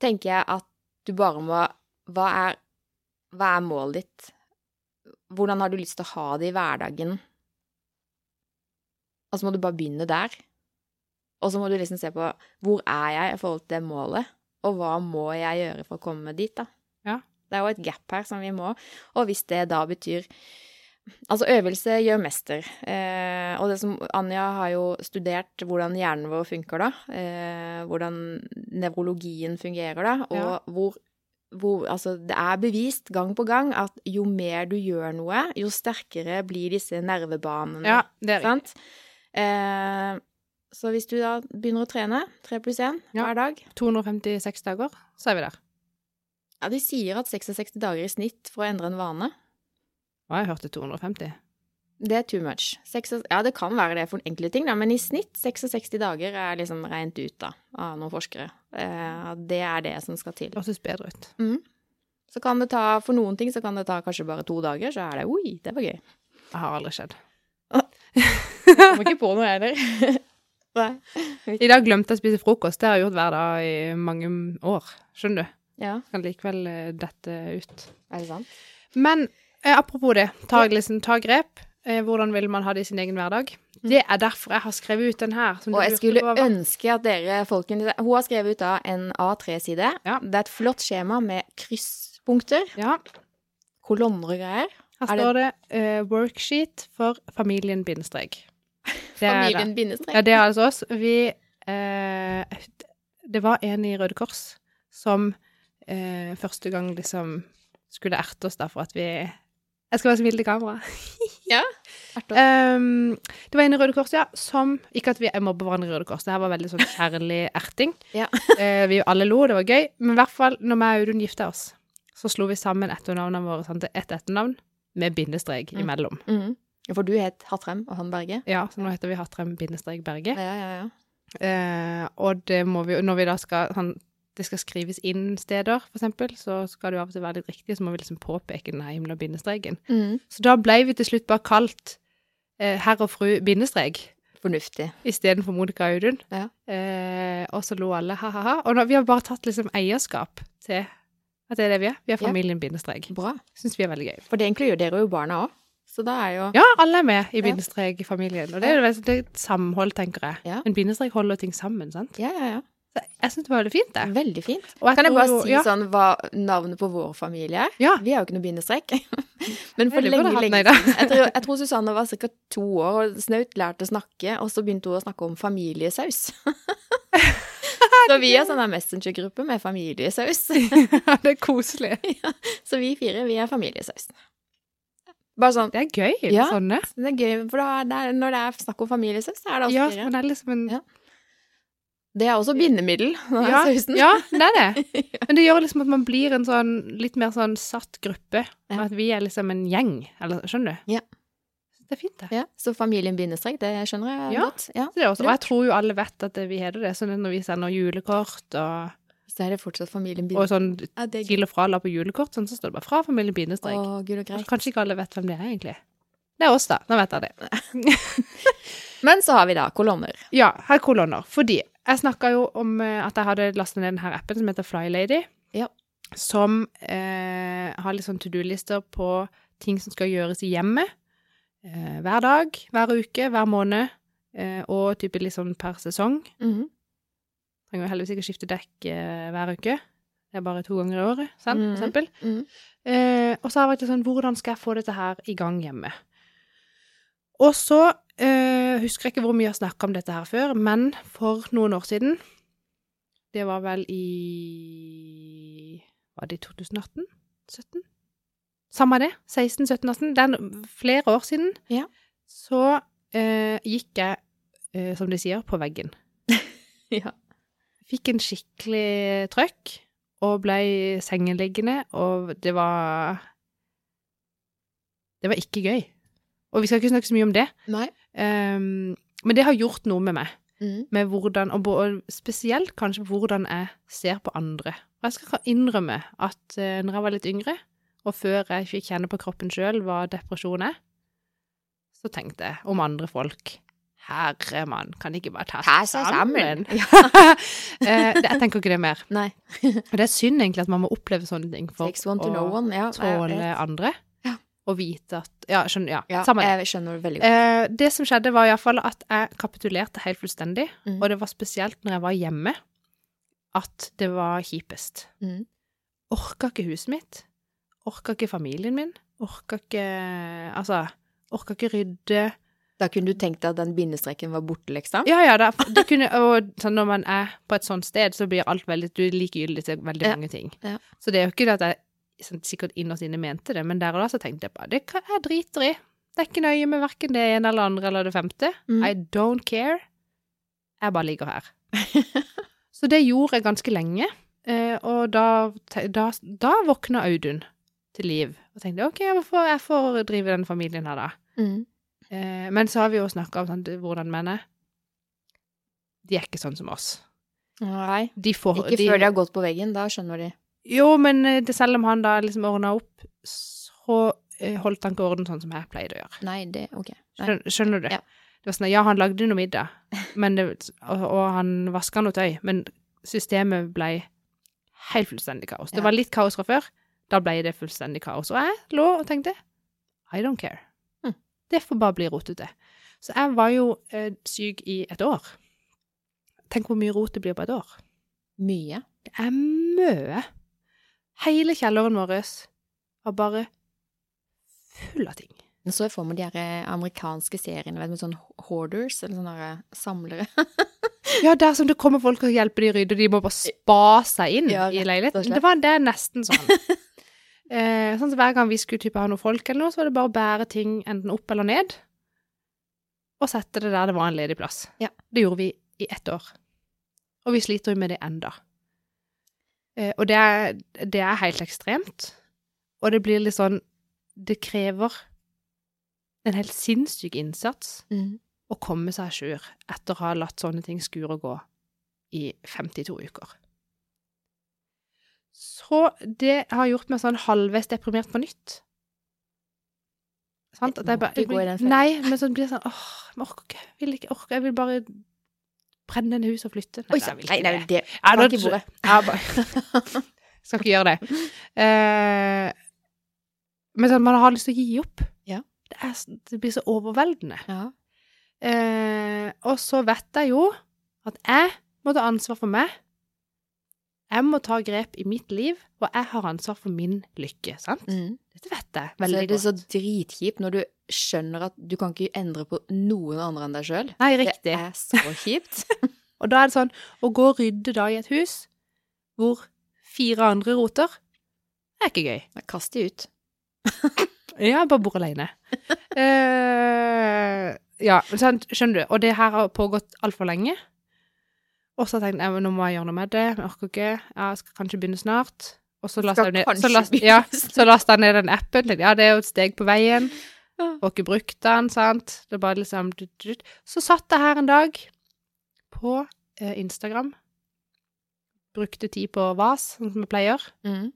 S2: tenker jeg at du bare må Hva er, hva er målet ditt? Hvordan har du lyst til å ha det i hverdagen? Og så må du bare begynne der. Og så må du liksom se på hvor er jeg i forhold til det målet, og hva må jeg gjøre for å komme dit, da.
S1: Ja.
S2: Det er jo et gap her som vi må, og hvis det da betyr Altså, øvelse gjør mester. Eh, og det som Anja har jo studert hvordan hjernen vår funker, da. Eh, hvordan nevrologien fungerer, da. Og
S1: Ja.
S2: hvor, hvor Altså, det er bevist gang på gang at jo mer du gjør noe, jo sterkere blir disse nervebanene.
S1: Ja, det er
S2: sant? Eh, så hvis du da begynner å trene, tre pluss én
S1: Ja.
S2: hver dag
S1: 256 dager, så er vi der.
S2: Ja, de sier at 66 dager i snitt for å endre en vane.
S1: Å, jeg hørte 250.
S2: Det er too much. 6, ja, det kan være det for enkle ting, da, men i snitt 66 dager er liksom regnet ut da, av noen forskere. Eh, det er det som skal til.
S1: Det hørtes bedre ut.
S2: Mm. Så kan det ta, for noen ting så kan det ta kanskje bare to dager, så er det oi, det var gøy.
S1: Det har aldri skjedd.
S2: Kommer ikke på noe heller.
S1: I dag glemte jeg å spise frokost. Det har jeg gjort hver dag i mange år. Skjønner du?
S2: Ja,
S1: Kan likevel eh, dette ut.
S2: er det sant?
S1: Men eh, apropos det, ta, liksom, ta grep. Eh, hvordan vil man ha det i sin egen hverdag? Det er derfor jeg har skrevet ut den her. som
S2: Og jeg skulle
S1: over.
S2: ønske at dere folkene Hun har skrevet ut da en A3-side.
S1: Ja.
S2: Det er et flott skjema med krysspunkter,
S1: Ja,
S2: kolonner og greier.
S1: her
S2: står det-
S1: det uh, 'worksheet for familien bindestrek'.
S2: Familien bindestrek.
S1: Ja, det er altså oss. Vi uh, Det var en i Røde Kors som uh, første gang liksom skulle erte oss da for at vi Jeg skal være snill til kamera.
S2: Erter.
S1: Um, det var en i Røde Kors, ja, som Ikke at vi mobber hverandre i Røde Kors, det her var veldig sånn kjærlig erting.
S2: Ja.
S1: uh, vi alle lo, det var gøy. Men i hvert fall, når vi og Audun gifta oss, så slo vi sammen etternavnene våre sånn, til ett etternavn med bindestrek
S2: Mm.
S1: imellom.
S2: Mhm. For du het Hatrem og han Berge?
S1: Ja, så nå heter vi Hatrem bindestrek Berge.
S2: Ja, ja, ja.
S1: Uh, og det må vi Når vi da skal sånn, det skal skrives inn steder, eksempel, så skal det jo av og til være litt riktig, så må vi liksom påpeke den himla bindestreken.
S2: Mm.
S1: Så da ble vi til slutt bare kalt eh, herr og fru bindestrek.
S2: Fornuftig.
S1: istedenfor Monica og Audun.
S2: Ja.
S1: Eh, og så lo alle ha-ha-ha. Og nå, vi har bare tatt liksom eierskap til at det er det vi er. Vi er familien bindestrek.
S2: Bra.
S1: Syns vi er veldig gøy.
S2: For det inkluderer jo barna òg. Så da er jo
S1: Ja, alle er med i bindestrek-familien. Og det er, jo- det et samhold, tenker jeg.
S2: Ja.
S1: En bindestrek holder ting sammen, sant.
S2: Ja, ja, ja.
S1: Jeg syns det var veldig fint, det.
S2: Veldig fint.
S1: Og
S2: Kan jeg bare
S1: jo-
S2: si
S1: ja,
S2: sånn hva navnet på vår familie er?
S1: Ja.
S2: Vi har jo ikke noe bindestrek. Men for lenge, lenge siden jeg tror, jeg tror Susanne var ca. to år og snaut lærte å snakke, og så begynte hun å snakke om familiesaus. så vi har sånn messengergruppe med familiesaus.
S1: det er koselig.
S2: Så vi fire, vi er familiesaus. Bare sånn
S1: Det er gøy,
S2: Ja.
S1: sånne.
S2: Det er gøy, for da, det er, når det er snakk om familiesaus, så er det også
S1: Ja, men det er liksom en
S2: Ja. Det er også bindemiddel,
S1: ja,
S2: sausen.
S1: ja, det er det. Men det gjør liksom at man blir en sånn litt mer sånn satt gruppe.
S2: Ja.
S1: At vi er liksom en gjeng. Eller skjønner du?
S2: Ja.
S1: Det er fint, det.
S2: Ja, så familien bindestrek, det skjønner jeg
S1: Ja.
S2: godt. Ja.
S1: Det er også, og jeg tror jo alle vet at vi heter det. Sånn når vi sender julekort og,
S2: Så er det fortsatt familien
S1: og sånn
S2: Ja,
S1: til og fra la på julekort, sånn, så står det bare 'fra familien bindestrek'.
S2: Å, gud og greit.
S1: Kanskje ikke alle vet hvem det er, egentlig. Det er oss, da. Nå vet jeg det.
S2: Men så har vi da kolonner.
S1: Ja, her er kolonner. Fordi jeg snakka jo om eh, at jeg hadde lastet ned denne appen som heter Flylady.
S2: Ja.
S1: Som eh, har litt sånn to do-lister på ting som skal gjøres i hjemmet. Eh, hver dag, hver uke, hver måned. Eh, og type litt sånn per sesong.
S2: Mhm.
S1: Trenger jo heldigvis ikke skifte dekk eh, hver uke. Det er bare to ganger i året, sant,
S2: Mhm.
S1: for eksempel.
S2: Mhm.
S1: Eh, og så har jeg vært litt sånn, hvordan skal jeg få dette her i gang hjemme? Og så eh, husker jeg ikke hvor mye jeg har snakket om dette her før, men for noen år siden, det var vel i, var det i 2018? 17? Samme det, 16, 17, 18, det er flere år siden,
S2: Ja.
S1: så eh, gikk jeg, eh, som de sier, på veggen.
S2: Ja.
S1: Fikk en skikkelig trøkk, og ble sengeliggende, og det var Det var ikke gøy. Og vi skal ikke snakke så mye om det,
S2: Nei.
S1: ehm, men det har gjort noe med meg.
S2: Mm.
S1: Med hvordan, og spesielt kanskje hvordan jeg ser på andre. Og jeg skal innrømme at uh, når jeg var litt yngre, og før jeg fikk kjenne på kroppen sjøl hva depresjon er, så tenkte jeg om andre folk Herre mann, kan de ikke bare ta seg sammen?
S2: sammen.
S1: Eh, jeg tenker ikke det mer.
S2: Nei.
S1: Og det er synd egentlig at man må oppleve sånne ting for å.
S2: Ja,
S1: tåle andre. Og vite at Ja, skjønner. Ja,
S2: Ja, jeg skjønner det veldig godt.
S1: Eh, det som skjedde, var iallfall at jeg kapitulerte helt fullstendig.
S2: Mm.
S1: Og det var spesielt når jeg var hjemme, at det var kjipest.
S2: Mm.
S1: Orka ikke huset mitt. Orka ikke familien min. Orka ikke Altså, orka ikke rydde.
S2: Da kunne du tenkt deg at den bindestreken var borte, liksom?
S1: Ja, ja, da, det kunne Og når man er på et sånt sted, så blir alt veldig Du er likegyldig til veldig mange ting.
S2: Ja.
S1: Så det er jo ikke det at jeg sikkert innerst inne mente det, men der og da så tenkte jeg bare det kan jeg driter i. Det er ikke nøye med verken det ene eller andre eller det femte.
S2: Mm.
S1: I don't care. Jeg bare ligger her. så det gjorde jeg ganske lenge, eh, og da, da, da våkna Audun til liv. Og tenkte ok, jeg får, jeg får drive den familien her, da.
S2: Mhm.
S1: Eh, men så har vi jo snakka om sånn, hvordan menn er. De er ikke sånn som oss.
S2: Nei.
S1: De får
S2: Ikke før de har gått på veggen, da skjønner de.
S1: Jo, men eh, det, selv om han da liksom ordna opp, så eh, holdt han ikke orden sånn som jeg pleide å gjøre.
S2: Nei, det Ok. Nei.
S1: Skjønner, du?
S2: Ja.
S1: Det var sånn, at, ja, han lagde noe middag, men det, og, og han vaska noe tøy, men systemet ble helt fullstendig kaos. Det
S2: Ja.
S1: var litt kaos fra før, da ble det fullstendig kaos. Og jeg lå og tenkte I don't care.
S2: Hm.
S1: Det får bare bli rotete. Så jeg var jo eh, syk i et år. Tenk hvor mye rot det blir på et år.
S2: Mye.
S1: Det er mye. Hele kjelleren vår var bare full av ting.
S2: Nå så jeg for meg de her eh, amerikanske seriene med sånn hoarders, eller sånne samlere.
S1: Ja, der som det kommer folk og hjelper de rydde, og de må bare spa seg inn
S2: Ja,
S1: i leiligheten. Det var det nesten sånn. eh, sånn som Hver gang vi skulle type ha noen folk eller noe, så var det bare å bære ting enten opp eller ned, og sette det der det var en ledig plass.
S2: Ja.
S1: Det gjorde vi i ett år. Og vi sliter jo med det enda. Eh, og det er, det er helt ekstremt. Og det blir litt sånn Det krever en helt sinnssyk innsats
S2: mm.
S1: å komme seg a jour etter å ha latt sånne ting skure og gå i 52 uker. Så det har gjort meg sånn halvveis deprimert på nytt. Sant? At
S2: Det
S1: jeg
S2: må
S1: bare,
S2: ikke gå i den fellen.
S1: Nei, men så blir det sånn åh, jeg orker ikke. Jeg vil ikke orke. Jeg vil bare brenne ned huset og flytte.
S2: Oi
S1: jeg vil
S2: Nei,
S1: ikke
S2: nei,
S1: det.
S2: det Bank bordet.
S1: Skal ikke gjøre det. Uh, men sånn, man har lyst til å gi opp.
S2: Ja.
S1: Det, er, det blir så overveldende.
S2: Ja.
S1: Uh, og så vet jeg jo at jeg må ta ansvar for meg. Jeg må ta grep i mitt liv, og jeg har ansvar for min lykke, sant?
S2: Mm.
S1: Dette vet jeg
S2: Så er det så dritkjipt når du skjønner at du kan ikke endre på noen andre enn deg sjøl.
S1: Nei,
S2: Det er så kjipt.
S1: Og da er det sånn, å gå og rydde da i et hus hvor fire andre roter, det er ikke gøy.
S2: Kast de ut.
S1: Ja, bare bor alene. Uh, ja, sant, skjønner du. Og det her har pågått altfor lenge. Og så tenkte jeg nå må jeg gjøre noe med det. Jeg orker ikke. Jeg skal kanskje begynne snart. Og så lasta jeg ja, jeg ned den appen. Tenkte, ja, det er jo et steg på veien. Får ikke brukt den, sant. Det er bare liksom. Så satt jeg her en dag på eh, Instagram. Brukte tid på vas, sånn som jeg pleier.
S2: Mm.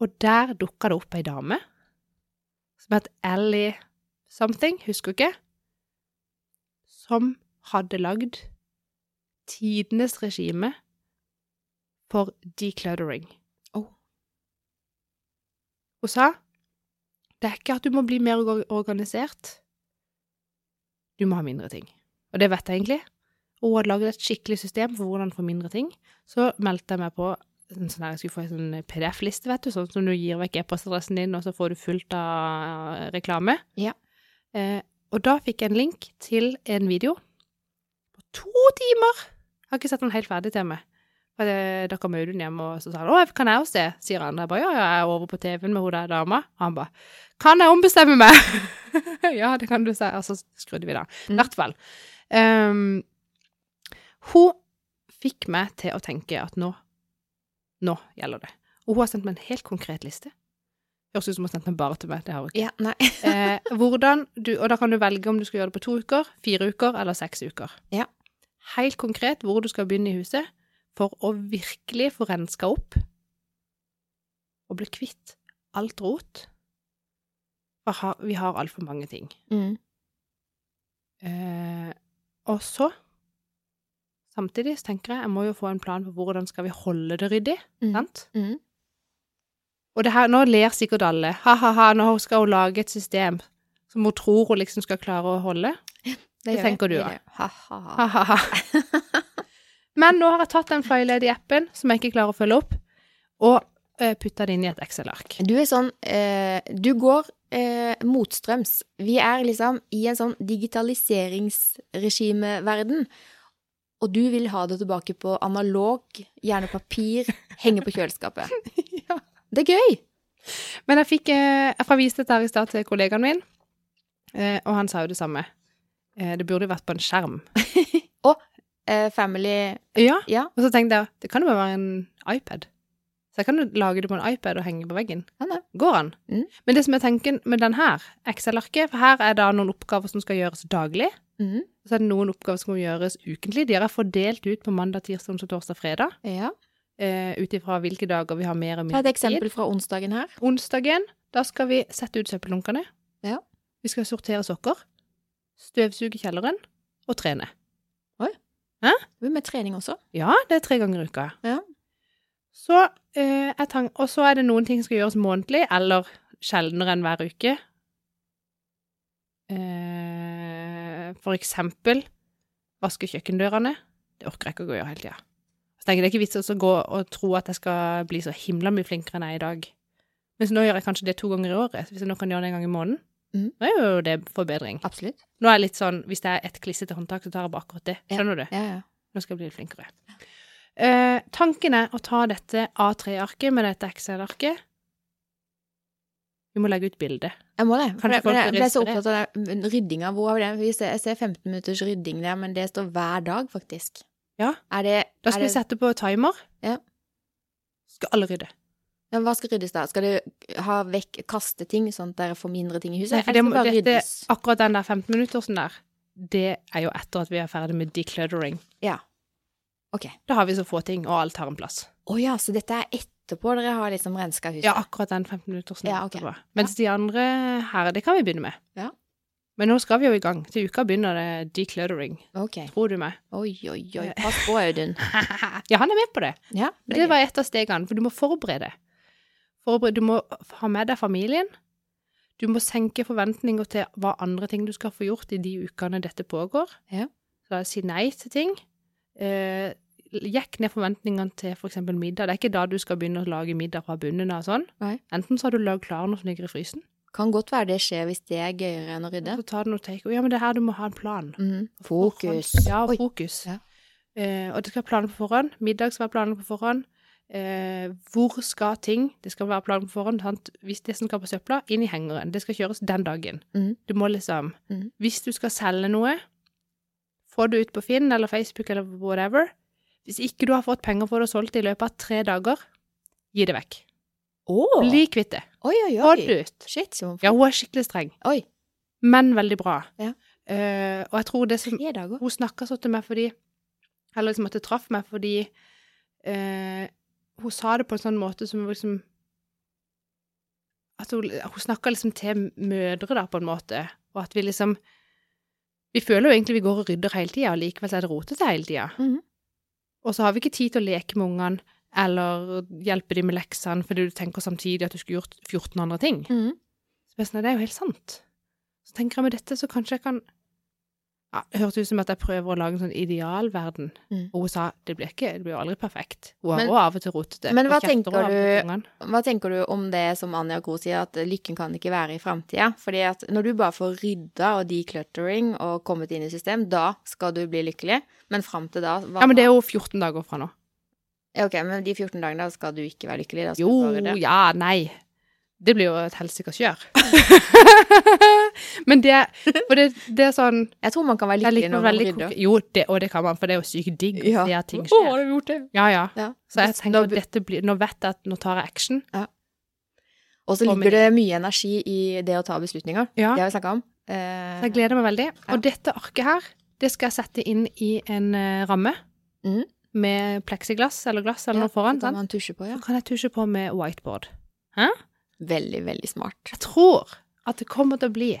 S1: Og der dukka det opp ei dame som het Ellie something, husker ikke, som hadde lagd tidenes regime for decluttering.
S2: Oh.
S1: Hun sa det er ikke at du må bli mer organisert, du må ha mindre ting. Og det vet jeg egentlig. Og hun hadde laget et skikkelig system for hvordan få mindre ting. Så meldte jeg meg på en sånn her, jeg skulle få en sånn PDF-liste, vet du, sånn som du gir vekk e-postadressen din, og så får du fullt av eh, reklame.
S2: Ja.
S1: Eh, og da fikk jeg en link til en video på to timer. Jeg har ikke sett den helt ferdig til meg. For da kom Audun hjem, og så sa han 'Å, kan jeg også se?' sier han. Jeg bare 'Ja, ja, jeg er over på TV-en med hun der dama'. Han bare 'Kan jeg ombestemme meg?' ja, det kan du si. Og så skrudde vi da. I
S2: Mm.
S1: hvert fall. Um, hun fikk meg til å tenke at nå nå gjelder det. Og hun har sendt meg en helt konkret liste. Høres ut som hun har sendt den bare til meg. Det har hun ikke.
S2: Ja, nei.
S1: Eh, hvordan du, og da kan du velge om du skal gjøre det på to uker, fire uker eller seks uker.
S2: Ja.
S1: Helt konkret hvor du skal begynne i huset for å virkelig få renska opp og bli kvitt alt rot. For vi har altfor mange ting.
S2: Mm.
S1: Eh, og så Samtidig så tenker jeg jeg må jo få en plan for hvordan skal vi holde det ryddig.
S2: Mm.
S1: sant?
S2: Mm.
S1: Og det her, nå ler sikkert alle. Ha-ha-ha, nå skal hun lage et system som hun tror hun liksom skal klare å holde. Det
S2: gjør
S1: tenker du,
S2: Det. Ha-ha-ha.
S1: Men nå har jeg tatt den Flylady-appen, som jeg ikke klarer å følge opp, og eh, putta det inn i et Excel-ark.
S2: Du er sånn eh, Du går eh, motstrøms. Vi er liksom i en sånn digitaliseringsregimeverden. Og du vil ha det tilbake på analog, gjerne papir, henge på kjøleskapet.
S1: Ja.
S2: Det er gøy!
S1: Men jeg fikk eh, Jeg vist dette her i stad til kollegaen min, eh, og han sa jo det samme. Eh, det burde jo vært på en skjerm.
S2: Eh, family
S1: Ja.
S2: Ja.
S1: Og så tenkte jeg det kan jo bare være en iPad. Så jeg kan jo lage det på en iPad og henge på veggen.
S2: Ja, nei.
S1: Går an.
S2: Mm.
S1: Men det som jeg tenker med den her, Excel-arket, for her er det noen oppgaver som skal gjøres daglig.
S2: og
S1: Så er det noen oppgaver som må gjøres ukentlig. De er fordelt ut på mandag, tirsdag, torsdag, fredag.
S2: Ja.
S1: Eh, Ut ifra hvilke dager vi har mer og
S2: Ta
S1: mindre
S2: et eksempel fra onsdagen her.
S1: Onsdagen, da skal vi sette ut søppeldunkene.
S2: Ja.
S1: Vi skal sortere sokker. Støvsuge kjelleren. Og trene. Oi. Hæ?
S2: Vi med trening også.
S1: Ja, det er tre ganger i uka.
S2: Ja.
S1: Så, eh, og så er det noen ting som skal gjøres månedlig, eller sjeldnere enn hver uke. Eh, for eksempel vaske kjøkkendørene. Det orker jeg ikke å gjøre hele tida. Så tenker jeg det er ikke vits å gå og tro at jeg skal bli så himla mye flinkere enn jeg er i dag. Mens nå gjør jeg kanskje det to ganger i året. Hvis jeg nå kan gjøre det en gang i måneden,
S2: Mhm.
S1: da er jo det forbedring.
S2: Absolutt.
S1: Nå er jeg litt sånn, hvis det er et klissete håndtak, så tar jeg bare akkurat det.
S2: Ja.
S1: Skjønner du?
S2: Ja, ja.
S1: Nå skal jeg bli litt flinkere. Eh, tanken er å ta dette A3-arket med dette Excel-arket. Vi må legge ut bilde.
S2: Jeg må det. For jeg, jeg ble så opptatt av ryddinga. Hvor vi det? Jeg ser 15 minutters rydding der, men det står hver dag, faktisk.
S1: Ja.
S2: Er det,
S1: Da
S2: er
S1: skal vi
S2: det
S1: sette på timer.
S2: Ja.
S1: Skal alle rydde.
S2: Ja, Hva skal ryddes da? Skal du ha vekk, kaste ting, sånn at dere får mindre ting i huset?
S1: Nei, det må,
S2: det
S1: dette, akkurat den der 15 minutter sånn der, det er jo etter at vi er ferdig med decluttering.
S2: Ja. Ok.
S1: Da har vi så få ting, og alt har en plass.
S2: Å ja, så dette er etterpå dere har liksom renska huset?
S1: Ja, akkurat den 15 minutter
S2: Ja, okay.
S1: Mens Mens de andre her, det kan vi begynne med.
S2: Ja.
S1: Men nå skal vi jo i gang. Til uka begynner det decluttering.
S2: Okay.
S1: Tror du meg?
S2: Oi, oi, oi. Pass på, Audun.
S1: ja, han er med på det.
S2: Ja,
S1: det, det var et av stegene, for du må forberede. Forberede. Du må ha med deg familien. Du må senke forventninger til hva andre ting du skal få gjort i de ukene dette pågår.
S2: Ja.
S1: Så si nei til ting. Eh, Jekk ned forventningene til for eksempel middag. Det er ikke da du skal begynne å lage middag fra bunnen av sånn.
S2: Nei.
S1: Enten så har du lagd klar noe som ligger i frysen,
S2: Kan godt være det skjer hvis det er gøyere enn å rydde.
S1: så tar du noe take. Ja, men det er her du må ha en plan.
S2: Mm. Fokus.
S1: Ja, fokus.
S2: Ja.
S1: Eh, og det skal være planer på forhånd. Middag skal være planer på forhånd. Eh, hvor skal ting Det skal være plan på forhånd. Sant? Hvis det som skal på søpla, inn i hengeren. Det skal kjøres den dagen.
S2: Mm.
S1: Du må liksom
S2: mm.
S1: Hvis du skal selge noe, få det ut på Finn eller Facebook eller whatever. Hvis ikke du har fått penger for det og solgt det i løpet av tre dager, gi det vekk.
S2: Oh.
S1: Bli kvitt det.
S2: Oi, oi,
S1: Få
S2: oi.
S1: det ut.
S2: Shit, som...
S1: Ja, hun er skikkelig streng,
S2: Oi.
S1: men veldig bra.
S2: Ja.
S1: Eh, og jeg tror det som. Hun snakka så til meg fordi Eller liksom at det traff meg fordi eh, Hun sa det på en sånn måte som liksom At hun, hun snakka liksom til mødre, da, på en måte, og at vi liksom Vi føler jo egentlig vi går og rydder hele tida, og likevel så er det rotete hele tida.
S2: Mhm.
S1: Og så har vi ikke tid til å leke med ungene eller hjelpe dem med leksene fordi du tenker samtidig at du skulle gjort 14 andre ting.
S2: Mhm.
S1: Så jeg er sånn, det er jo helt sant. Så tenker jeg med dette, så kanskje jeg kan ja, hørtes ut som at jeg prøver å lage en sånn idealverden.
S2: Mm.
S1: Og hun sa det blir ikke, det blir jo aldri perfekt. Hun er også av og til rotete.
S2: men hva tenker du- Hva tenker du om det som Anja Gro sier, at lykken kan ikke være i framtida? Fordi at når du bare får rydda og decluttering og kommet inn i system, da skal du bli lykkelig. Men fram til da
S1: Ja, men det er jo 14 dager fra nå.
S2: Ja, Ok, men de 14 dagene, da skal du ikke være lykkelig?
S1: Jo, ja, nei. Det blir jo et helsikes kjør. men det, for det, det er sånn
S2: Jeg tror man kan være
S1: det
S2: lykkelig når man rydder.
S1: Jo, det, og det kan man, for det er jo sykt digg å
S2: Ja.
S1: se at ting
S2: Å,
S1: skjer.
S2: har du gjort det?
S1: Ja, ja.
S2: Ja.
S1: Så jeg tenker at dette blir Nå vet jeg at nå tar jeg action.
S2: Og så ligger det mye energi i det å ta beslutninger.
S1: Ja.
S2: Det har vi snakka om. Eh,
S1: jeg gleder meg veldig.
S2: Ja.
S1: Og dette arket her, det skal jeg sette inn i en uh, ramme
S2: Mm.
S1: med pleksiglass eller glass eller
S2: ja,
S1: noe foran.
S2: så kan man tusje på, ja.
S1: Så kan jeg tusje på med whiteboard.
S2: Veldig, veldig smart.
S1: Jeg tror at det kommer til å bli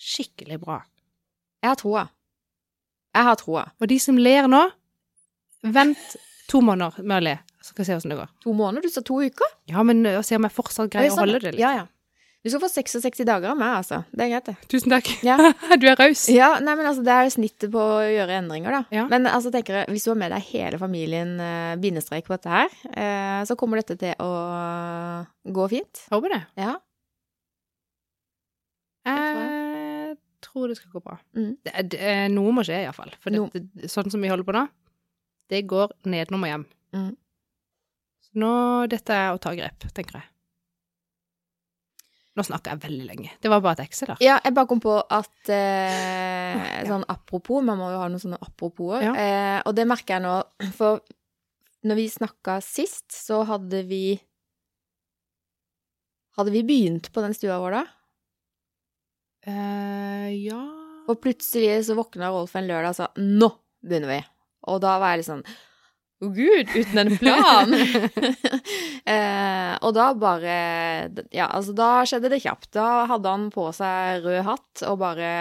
S1: skikkelig bra.
S2: Jeg har troa. Jeg har troa.
S1: Og de som ler nå, vent to måneder med å le, så skal vi se hvordan det går.
S2: To måneder? Du sa to uker?
S1: Ja, men øh, se om jeg fortsatt greier å
S2: sånn,
S1: holde det litt.
S2: Ja, ja. Du skal få 66 dager av meg, altså. Det er greit, det.
S1: Tusen takk.
S2: Ja.
S1: du er raus.
S2: Ja, nei, men altså, det er snittet på å gjøre endringer, da.
S1: Ja.
S2: Men altså, tenker jeg, hvis du har med deg hele familien uh, bindestrek på dette her, uh, så kommer dette til å gå fint.
S1: Håper det.
S2: Ja.
S1: Jeg tror det skal gå bra.
S2: Mm.
S1: Det, det, er- noe må skje, iallfall. For
S2: No.
S1: det, sånn som vi holder på nå, det går nedenom og hjem.
S2: Mm.
S1: Så nå Dette er å ta grep, tenker jeg. Nå snakker jeg veldig lenge. Det var bare et ekse, da.
S2: Ja, jeg bare kom på at eh, Sånn apropos, man må jo ha noen sånne aproposer.
S1: Ja.
S2: Eh, og det merker jeg nå, for når vi snakka sist, så hadde vi Hadde vi begynt på den stua vår da?
S1: Eh, ja
S2: Og plutselig så våkna Rolf en lørdag og sa 'nå begynner vi'. Og da var jeg litt sånn å gud, uten en plan! eh, og da bare Ja, altså, da skjedde det kjapt. Da hadde han på seg rød hatt og bare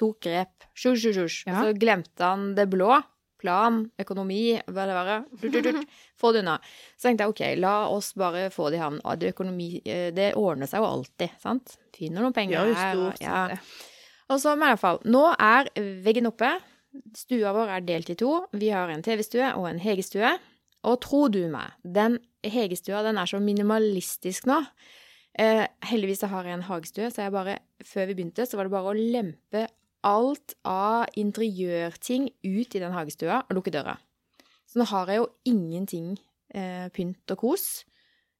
S2: tok grep. Sjusj, sjusj, sjusj.
S1: Ja.
S2: Og så glemte han det blå. Plan, økonomi, hva det være. Få det unna. Så tenkte jeg ok, la oss bare få det i havn. Det, økonomi, eh, det ordner seg jo alltid, sant? Finner noen penger her. ja. Og så, men i hvert fall, nå er veggen oppe. Stua vår er delt i to. Vi har en TV-stue og en hegestue. Og tro du meg, den hegestua den er så minimalistisk nå. Eh, heldigvis har jeg en hagestue, så jeg bare, før vi begynte, så var det bare å lempe alt av interiørting ut i den hagestua og lukke døra. Så nå har jeg jo ingenting eh, pynt og kos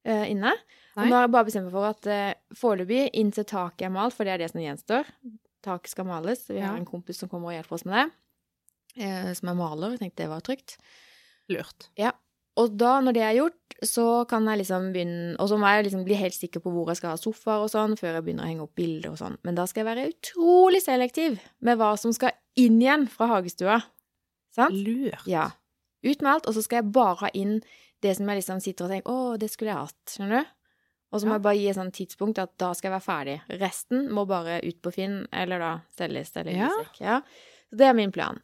S2: eh, inne. Og nå har jeg bare bestemt meg for at eh, foreløpig, inntil taket er malt, for det er det som gjenstår Taket skal males. Vi har en kompis som kommer og hjelper oss med det, eh, som er maler. Jeg tenkte det var trygt.
S1: Lurt. Ja.
S2: Og da, når det er gjort, så kan jeg liksom begynne Og så må jeg liksom bli helt sikker på hvor jeg skal ha sofaer og sånn, før jeg begynner å henge opp bilder og sånn. Men da skal jeg være utrolig selektiv med hva som skal inn igjen fra hagestua. Sant?
S1: Lurt.
S2: Ja. Ut med alt, og så skal jeg bare ha inn det som jeg liksom sitter og tenker Å, det skulle jeg hatt. Skjønner du? Og så må
S1: Ja.
S2: jeg bare gi et sånt tidspunkt at da skal jeg være ferdig. Resten må bare ut på Finn, eller da selges eller
S1: Ja.
S2: Ja. Så det er min plan.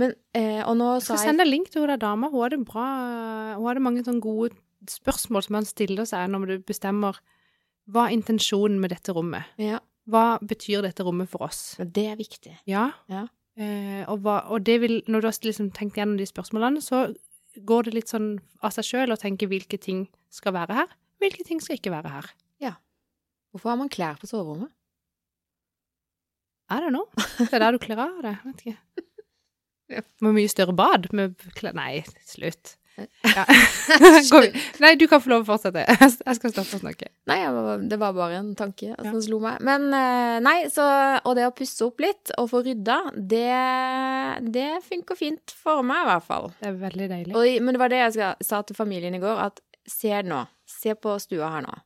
S2: Men, eh, og nå
S1: Jeg skal
S2: jeg
S1: sende en link til hun der dama. Hun hadde bra Hun hadde mange sånne gode spørsmål som man stiller seg når du bestemmer hva er intensjonen med dette rommet.
S2: Ja,
S1: Hva betyr dette rommet for oss?
S2: det er viktig.
S1: Ja.
S2: Ja.
S1: Eh, og, hva, og det vil, når du har liksom tenkt gjennom de spørsmålene, så går det litt sånn av seg sjøl å tenke hvilke ting skal være her, hvilke ting skal ikke være her. Ja.
S2: Hvorfor har man klær på soverommet?
S1: I don't know. Det er der du kler av deg. Vet ikke.
S2: Ja.
S1: Med mye større bad Nei, slutt. Ja. Nei, du kan få lov å fortsette. Jeg skal stoppe å snakke.
S2: Nei, det var bare en tanke som slo meg. Men eh, nei, så Og det å pusse opp litt og få rydda, det, det funker fint for meg, i hvert fall.
S1: Det er veldig deilig.
S2: Og, men det var det jeg skal, sa til familien i går, at se nå. Se på stua her nå.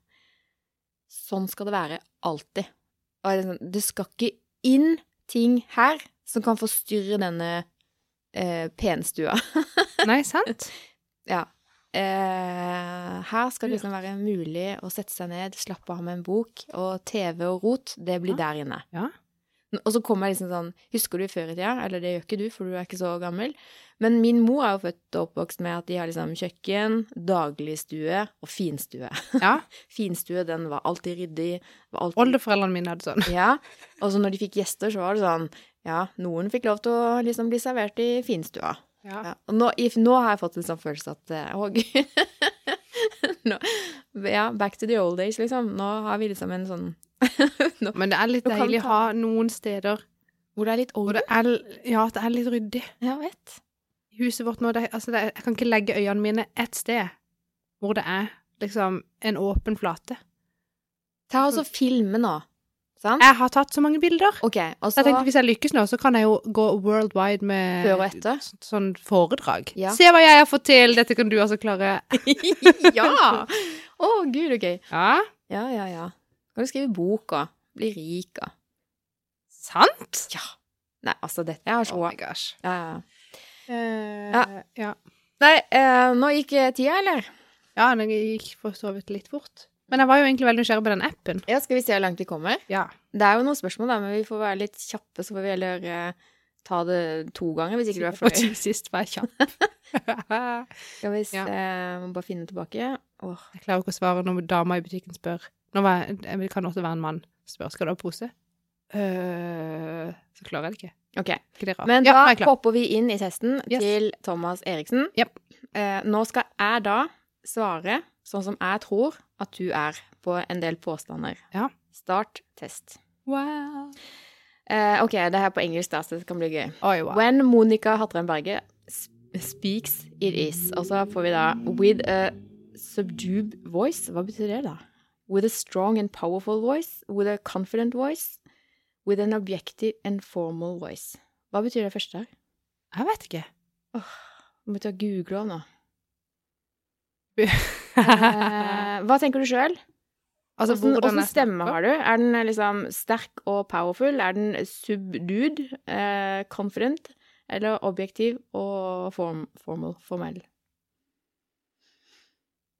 S2: Sånn skal det være alltid. Og sånn, det skal ikke inn ting her som kan forstyrre denne eh, penstua.
S1: Nei, sant?
S2: Ja. Eh, her skal det liksom være mulig å sette seg ned, slappe av med en bok, og TV og rot, det blir
S1: Ja.
S2: der inne.
S1: Ja.
S2: Og så kommer jeg liksom sånn Husker du før i tida? Eller det gjør ikke du, for du er ikke så gammel. Men min mor er jo født og oppvokst med at de har liksom kjøkken, dagligstue og finstue.
S1: ja.
S2: Finstue, den var alltid ryddig. Alltid...
S1: Oldeforeldrene mine hadde sånn.
S2: Ja. Og så når de fikk gjester, så var det sånn Ja, noen fikk lov til å liksom bli servert i finstua.
S1: Ja.
S2: Ja. Og nå, if, nå har jeg fått en sånn følelse at eh, Å, gud. nå, ja, back to the old days, liksom. Nå har vi liksom en sånn nå,
S1: Men det er litt deilig å
S2: ta-
S1: ha noen steder
S2: Hvor det er litt
S1: hvor
S2: orden.
S1: er, ja, det er litt ryddig.
S2: Jeg vet.
S1: Huset vårt nå, det, altså det, jeg kan ikke legge øynene mine ett sted hvor det er liksom en åpen flate.
S2: Ta og filme nå. Sant?
S1: Jeg har tatt så mange bilder.
S2: Okay, og
S1: Så jeg tenkte hvis jeg lykkes nå, så kan jeg jo gå worldwide med
S2: Før og etter?
S1: sånn foredrag.
S2: Ja.
S1: Se hva jeg har fått til, dette kan du også klare.
S2: Ja! Å, gud, OK.
S1: Ja,
S2: Ja, ja, ja. Kan du skrive bok og bli rik og
S1: sant?
S2: Ja. Nei, altså, dette Jeg har så
S1: Oh my gosh.
S2: ja, ja.
S1: Eh,
S2: Ja.
S1: ja.
S2: Nei, eh, nå gikk tida, eller?
S1: Ja, den gikk for så vidt litt fort. Men jeg var jo egentlig veldig nysgjerrig på den appen.
S2: Ja, skal vi se hvor langt vi kommer?
S1: Ja.
S2: Det er jo noen spørsmål, da, men vi får være litt kjappe, så får vi heller uh, ta det to ganger, hvis ikke du er
S1: Og
S2: fornøyd.
S1: til sist var jeg kjapp.
S2: Skal vi se
S1: Ja.
S2: Må bare finne tilbake. Åh.
S1: Jeg klarer ikke å svare når dama i butikken spør. Nå jeg, det kan også være en mann spør skal du ha pose. Uh, så klarer jeg det ikke.
S2: OK.
S1: det?
S2: Men da
S1: klar.
S2: hopper vi inn i testen
S1: Yes.
S2: til Thomas Eriksen.
S1: Yep.
S2: Uh, nå skal jeg da svare sånn som jeg tror at du er på en del påstander.
S1: Ja.
S2: Start test.
S1: Wow.
S2: Uh, OK, det her er på engelsk, da, så det kan bli gøy.
S1: Oi, wow.
S2: When Monica Hattrem Berge speaks, it is. Og så får vi da with a subdued voice. Hva betyr det, da? With a strong and powerful voice. With a confident voice. With an objective and formal voice. Hva betyr det første her?
S1: Jeg vet ikke.
S2: Åh, oh, må ta google nå. Eh, hva tenker du sjøl?
S1: altså,
S2: Åssen
S1: jeg
S2: stemme har du? Er den eh, liksom sterk og powerful? Er den subdued, eh, confident, eller objektiv og form, formal, formell?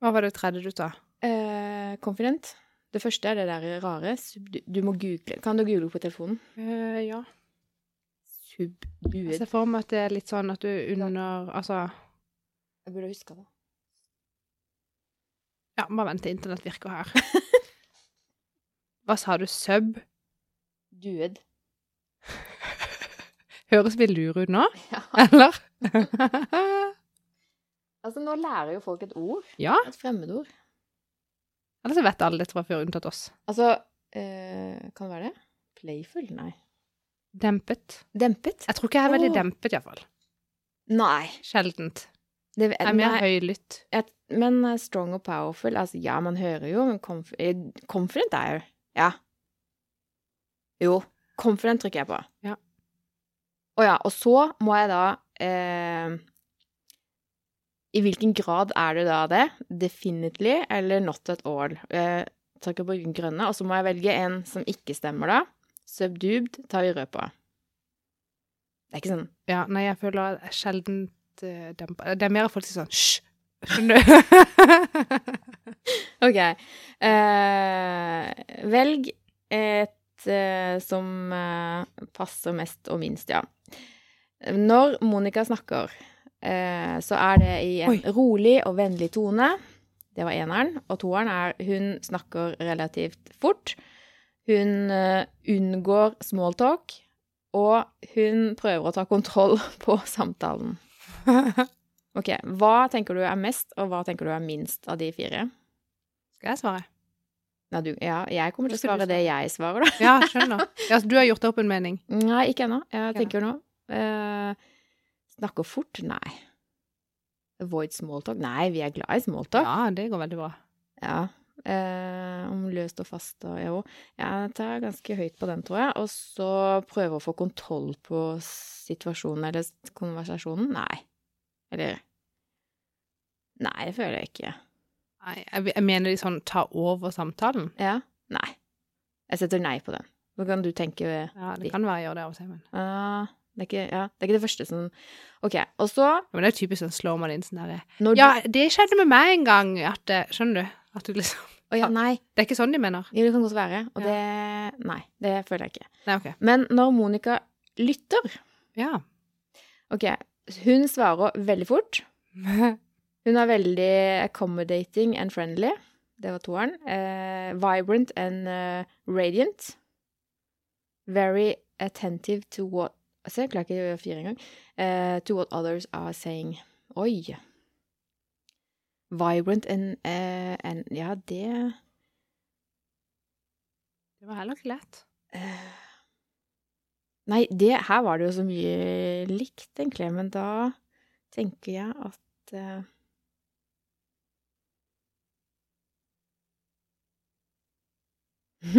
S1: Hva var det tredje du sa?
S2: Eh, confident. Det første er det der rare. Subdu du må google. Kan du google på telefonen?
S1: Eh, ja. Jeg ser for meg at det er litt sånn at du under Altså
S2: Jeg burde huska det.
S1: Ja, bare vent til internett virker her. Hva sa du? Sub?
S2: Dued.
S1: Høres vi lure ut nå,
S2: Ja.
S1: eller?
S2: Altså, nå lærer jo folk et ord.
S1: ja.
S2: Et fremmedord.
S1: Eller så vet alle dette fra før, unntatt oss.
S2: Altså øh, Kan det være det? Playful? Nei.
S1: Dempet.
S2: Dempet?
S1: Jeg tror ikke jeg er veldig
S2: oh.
S1: dempet, iallfall.
S2: Nei.
S1: Sjeldent.
S2: Det,
S1: Jeg er mer
S2: nei,
S1: høylytt.
S2: et, men eh, strong og powerful Altså, ja, man hører jo, men conf eh, confident er jo Ja. Jo. Confident trykker jeg på.
S1: Ja.
S2: Å ja. Og så må jeg da eh, I hvilken grad er det da det? Definitely eller not at all? Jeg trykker på den grønne, og så må jeg velge en som ikke stemmer, da. Subdubed tar vi rød på. Det er ikke sånn
S1: Ja, nei, jeg føler at er uh, dempa. Det er mer at folk sier sånn hysj, Skjønner du?
S2: OK. Uh, velg et uh, som eh, passer mest og minst, ja. Når Monica snakker, eh, så er det i en
S1: Oi.
S2: rolig og vennlig tone. Det var eneren. Og toeren er hun snakker relativt fort. Hun eh, unngår smalltalk, og hun prøver å ta kontroll på samtalen. Ok, Hva tenker du er mest, og hva tenker du er minst av de fire?
S1: Skal jeg svare?
S2: Ja, du, ja jeg kommer til å svare det jeg svarer, da.
S1: Ja, skjønner. Ja, du har gjort deg opp en mening?
S2: Nei, ikke ennå. Jeg tenker nå. Eh, snakker fort? Nei. Avoid smalltalk? Nei, vi er glad i smalltalk.
S1: Ja, det går veldig bra.
S2: Ja. Eh, om løst og fast og jo. Jeg tar ganske høyt på den, tror jeg. Og så prøve å få kontroll på situasjonen eller konversasjonen. Nei. Eller Nei, det føler jeg ikke.
S1: Nei, jeg, mener de sånn ta over samtalen.
S2: Ja? Nei. Jeg setter nei på den. Nå kan du tenke
S1: Ja, det kan være jeg gjør det av og til, men
S2: uh, det, er ikke, ja, det er ikke det første som OK. Og så
S1: ja, Men det er typisk sånn slår man inn sånn derre
S2: når
S1: Ja, det skjedde med meg en gang, at eh, Skjønner du? At du liksom
S2: Å ja, nei.
S1: Det er ikke sånn de mener.
S2: Jo, det kan godt være. Og det Nei, det føler jeg ikke.
S1: Nei, OK.
S2: Men når Monica lytter
S1: Ja.
S2: OK, hun svarer veldig fort. Hun er veldig accommodating and friendly. Det var toeren. Eh, vibrant and uh, radiant. Very attentive to what Se, jeg klarer ikke å gjøre fire engang. Eh, to what others are saying. Oi. Vibrant and, uh, and Ja, det
S1: Det var heller ikke lett.
S2: eh, Nei, det, her var det jo så mye likt, egentlig, men da tenker jeg at uh,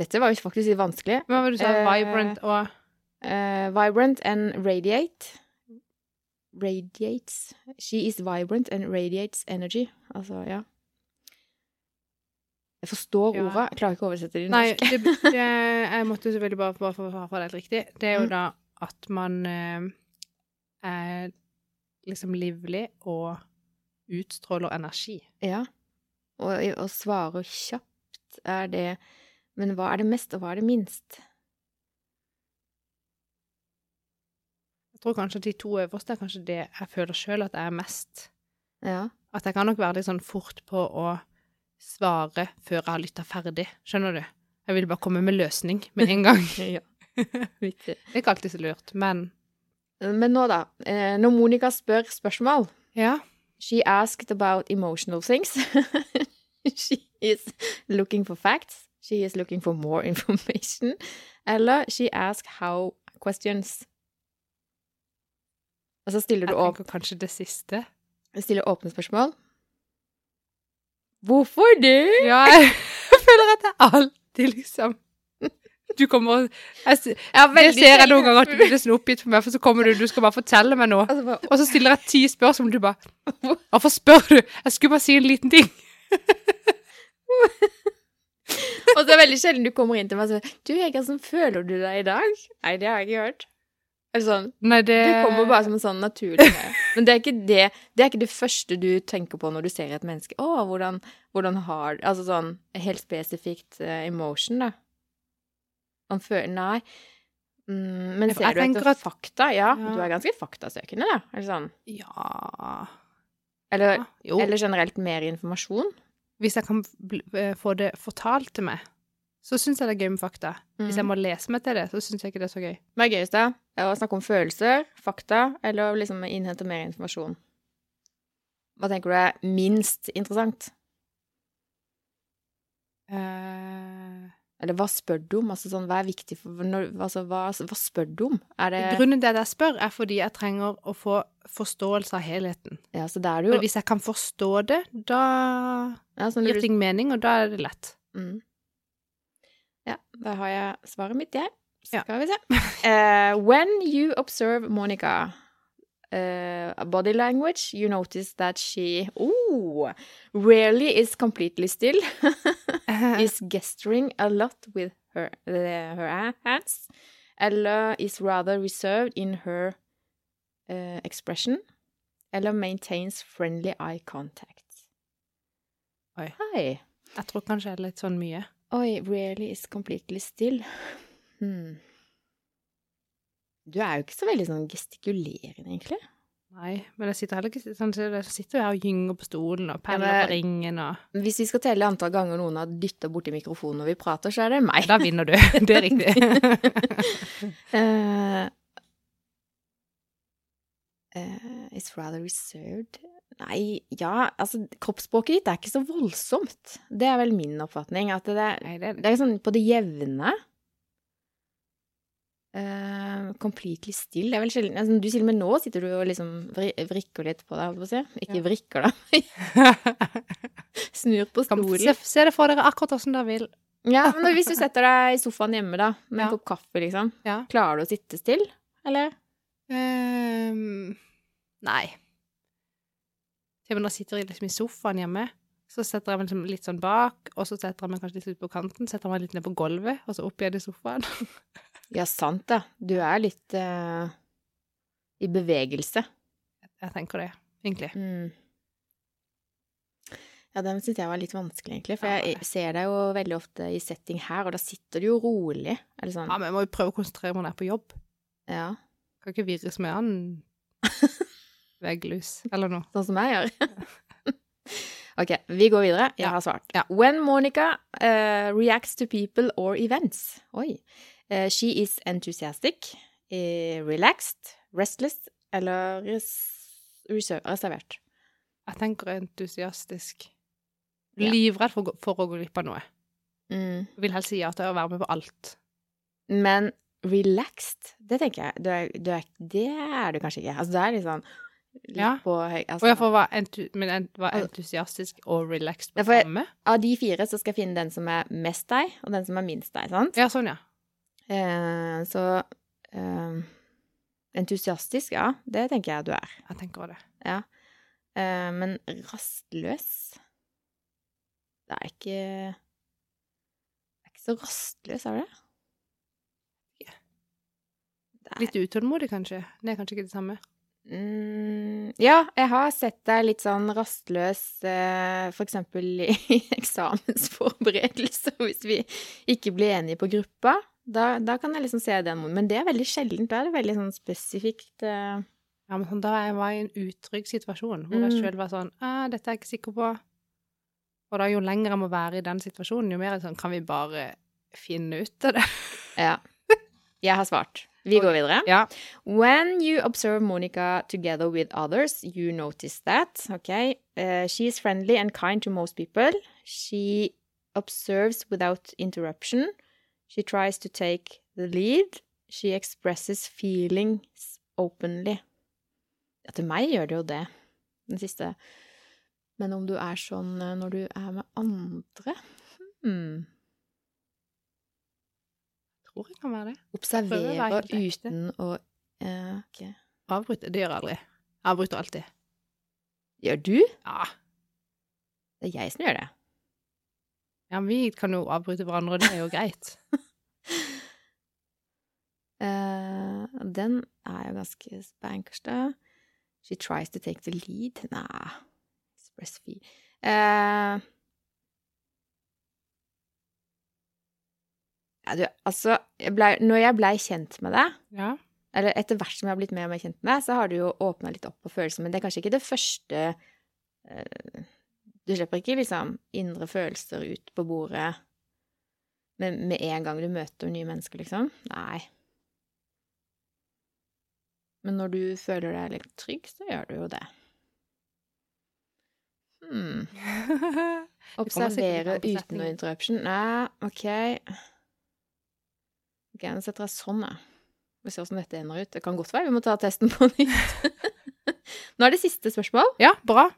S2: Dette var jo faktisk litt vanskelig.
S1: Hva var det du sa?
S2: Eh,
S1: Vibrant og
S2: uh, vibrant and radiate. Radiates. She is vibrant and radiates energy. Altså, ja. Jeg forstår
S1: Ja.
S2: orda, jeg klarer ikke å oversette det i
S1: Nei,
S2: norsk.
S1: det, det, jeg måtte selvfølgelig bare, bare for å få det helt riktig. Det er jo
S2: Mm.
S1: da at man eh, er liksom livlig og utstråler energi.
S2: Ja. Og, og svarer kjapt er det Men hva er det mest, og hva er det minst?
S1: Jeg tror kanskje at de to øverste er kanskje det jeg føler sjøl at jeg er mest.
S2: Ja.
S1: At jeg kan nok være litt sånn fort på å svare før jeg har lytta ferdig. Skjønner du? Jeg vil bare komme med løsning med en gang.
S2: ja.
S1: Det er ikke alltid så lurt, men
S2: Men nå, da. eh, Når Monica spør spørsmål
S1: ja.
S2: She asked about emotional things. she is looking for facts. She is looking for more information. Eller she asked how questions. Og så stiller du opp,
S1: kanskje det siste.
S2: stiller åpne spørsmål. Hvorfor det?
S1: Ja, jeg føler at er alltid liksom Du kommer jeg, s- Det ser jeg noen ganger at du blir nesten oppgitt for meg, for så kommer du, du skal bare fortelle meg noe.
S2: Altså,
S1: Og så stiller jeg ti spørsmål, og du bare Hvorfor spør du? Jeg skulle bare si en liten ting.
S2: og så er det veldig sjelden du kommer inn til meg og sier Du, hvordan føler du deg i dag? Nei, det har jeg ikke hørt. Sånn.
S1: Nei, det
S2: Det kommer bare som en sånn naturlig. Men det er ikke det Det er ikke det første du tenker på når du ser et menneske. Å, hvordan, hvordan har Altså sånn helt spesifikt uh, emotion, da. Man føler Nei. Mm, men ser du etter
S1: at-
S2: fakta? Ja,
S1: Ja.
S2: du er ganske faktasøkende, da. Eller sånn.
S1: Ja
S2: Eller,
S1: ja, Jo.
S2: eller generelt mer informasjon.
S1: Hvis jeg kan eh, få det fortalt til meg, så syns jeg det er gøy med fakta. Hvis jeg
S2: Mm.
S1: må lese meg til det, så syns jeg ikke det er så gøy.
S2: Hva er gøyest, da? Å snakke om følelser, fakta, eller liksom innhente mer informasjon? Hva tenker du er minst interessant?
S1: Uh...
S2: Eller hva spør du om? Altså sånn, hva er viktig for når, altså, hva, hva spør du om? Er det
S1: grunnen til at jeg spør, er fordi jeg trenger å få forståelse av helheten.
S2: Ja, så det er det
S1: jo...
S2: jo
S1: hvis jeg kan forstå det, da
S2: ja, så
S1: gir ting mening, og da er det lett.
S2: mm. Ja, da har jeg svaret mitt, jeg.
S1: Ja.
S2: Skal vi se. Uh, when you observe Monica Uh, body language, you notice that she ooh, rarely is completely still. is gesturing a lot with her, uh, her hands, eller is rather reserved in her uh, expression, eller maintains friendly eye contact.
S1: Oi.
S2: Hei.
S1: Jeg tror kanskje det er litt sånn mye.
S2: Oi, really is completely still. Hmm. Du er jo ikke så veldig sånn gestikulerende, egentlig.
S1: Nei, men jeg sitter heller ikke sånn, så jeg sitter jo her og gynger på stolen og peller
S2: Ja,
S1: på ringen og
S2: Hvis vi skal telle antall ganger noen har dytta borti mikrofonen når vi prater, så er det meg.
S1: Da vinner du. Det er riktig.
S2: Eh, eh, it's rather reserved Nei, ja, altså Kroppsspråket ditt er ikke så voldsomt. Det er vel min oppfatning. At det,
S1: Nei, det
S2: er sånn på det jevne. Uh, completely still. Det er vel sjelden altså, Du til og med nå sitter du og liksom vrikker litt på deg, holdt på å si. Ikke
S1: Ja.
S2: vrikker, da. Snur på stolen.
S1: se, det for dere akkurat åssen dere vil.
S2: Ja, men hvis du setter deg i sofaen hjemme, da, med en
S1: Ja.
S2: kopp kaffe, liksom.
S1: Ja.
S2: Klarer du å sitte still, eller?
S1: Ehm, nei. Til og med når jeg sitter liksom i sofaen hjemme, så setter jeg meg liksom litt sånn bak, og så setter jeg meg kanskje litt ut på kanten, setter jeg meg litt ned på gulvet, og så opp igjen i sofaen.
S2: Ja, sant det. Du er litt uh, i bevegelse.
S1: Jeg tenker det, egentlig.
S2: Mm. Ja, den syns jeg var litt vanskelig, egentlig. For jeg ser deg jo veldig ofte i setting her, og da sitter du jo rolig. Eller sånn.
S1: Ja, men jeg må jo prøve å konsentrere meg når jeg er på jobb.
S2: Ja.
S1: Kan ikke virres med han vegglus, eller noe.
S2: Sånn som jeg gjør. ok, vi går videre. Jeg har svart.
S1: Ja.
S2: When Monica uh, reacts to people or events Oi. Uh, she is enthusiastic, uh, relaxed, restless eller res reservert.
S1: Jeg tenker entusiastisk.
S2: Ja.
S1: Livredd for, for å gå glipp av noe.
S2: Mm.
S1: Vil helst si ja til å være med på alt.
S2: Men relaxed, det tenker jeg du er, du er, Det er du kanskje ikke. Altså, det er litt sånn litt
S1: Ja.
S2: på høy altså,
S1: Og får være, entu men ent,
S2: var
S1: entusiastisk og relaxed på samme.
S2: Av de fire så skal jeg finne den som er mest deg, og den som er minst deg, sant?
S1: Ja, sånn, ja.
S2: Eh, så eh, entusiastisk, ja, det tenker jeg du er.
S1: Jeg tenker også det.
S2: Ja. Eh, men rastløs Det er ikke Det er ikke så rastløs, er det? Er,
S1: Litt utålmodig, kanskje. Det er kanskje ikke det samme.
S2: mm, ja, jeg har sett deg litt sånn rastløs, eh, eksempel i eksamensforberedelser, hvis vi ikke blir enige på gruppa. Da, da kan jeg liksom se den, men det er veldig sjeldent. Da er det veldig sånn spesifikt eh,
S1: Ja, men da da jeg var i en utrygg situasjon, hvor jeg sjøl var sånn ah, 'Dette er jeg ikke sikker på'. Og da, jo lenger jeg må være i den situasjonen, jo mer er det sånn Kan vi bare finne ut av det?
S2: Ja. Jeg har svart. Vi går videre.
S1: Ja.
S2: When you observe Monica together with others, you notice that, okay? Uh, she is friendly and kind to most people. She observes without interruption. She tries to take the lead. She expresses feelings openly. Ja, til meg gjør det jo det, den siste. Men om du er sånn eh, når du er med andre hmm.
S1: Tror jeg kan være det. Observere å
S2: uten å uh, okay.
S1: Avbryte. Det gjør jeg aldri. Jeg avbryter alltid.
S2: Gjør du?
S1: Ja.
S2: Det er jeg som gjør det.
S1: ja, men vi kan jo avbryte hverandre, og det er jo greit.
S2: uh, den er jo ganske spankers, da. She tries to take the lead. Nei, express fee. Eh, ja, du, altså, jeg ble, når jeg blei kjent med deg,
S1: Ja.
S2: eller etter hvert som jeg har blitt mer og mer kjent med deg, så har du jo åpna litt opp på følelser, men det er kanskje ikke det første uh, Du slipper ikke liksom indre følelser ut på bordet med, med en gang du møter nye mennesker, liksom. Nei. Men når du føler deg litt trygg, så gjør du jo det. Hmm. Observere uten noe interruption. Nei, OK. Ok, Nå setter jeg sånn, jeg. Vi ser åssen dette ender ut. Det kan godt være vi må ta testen på nytt. Nå er det siste spørsmål.
S1: ja, bra.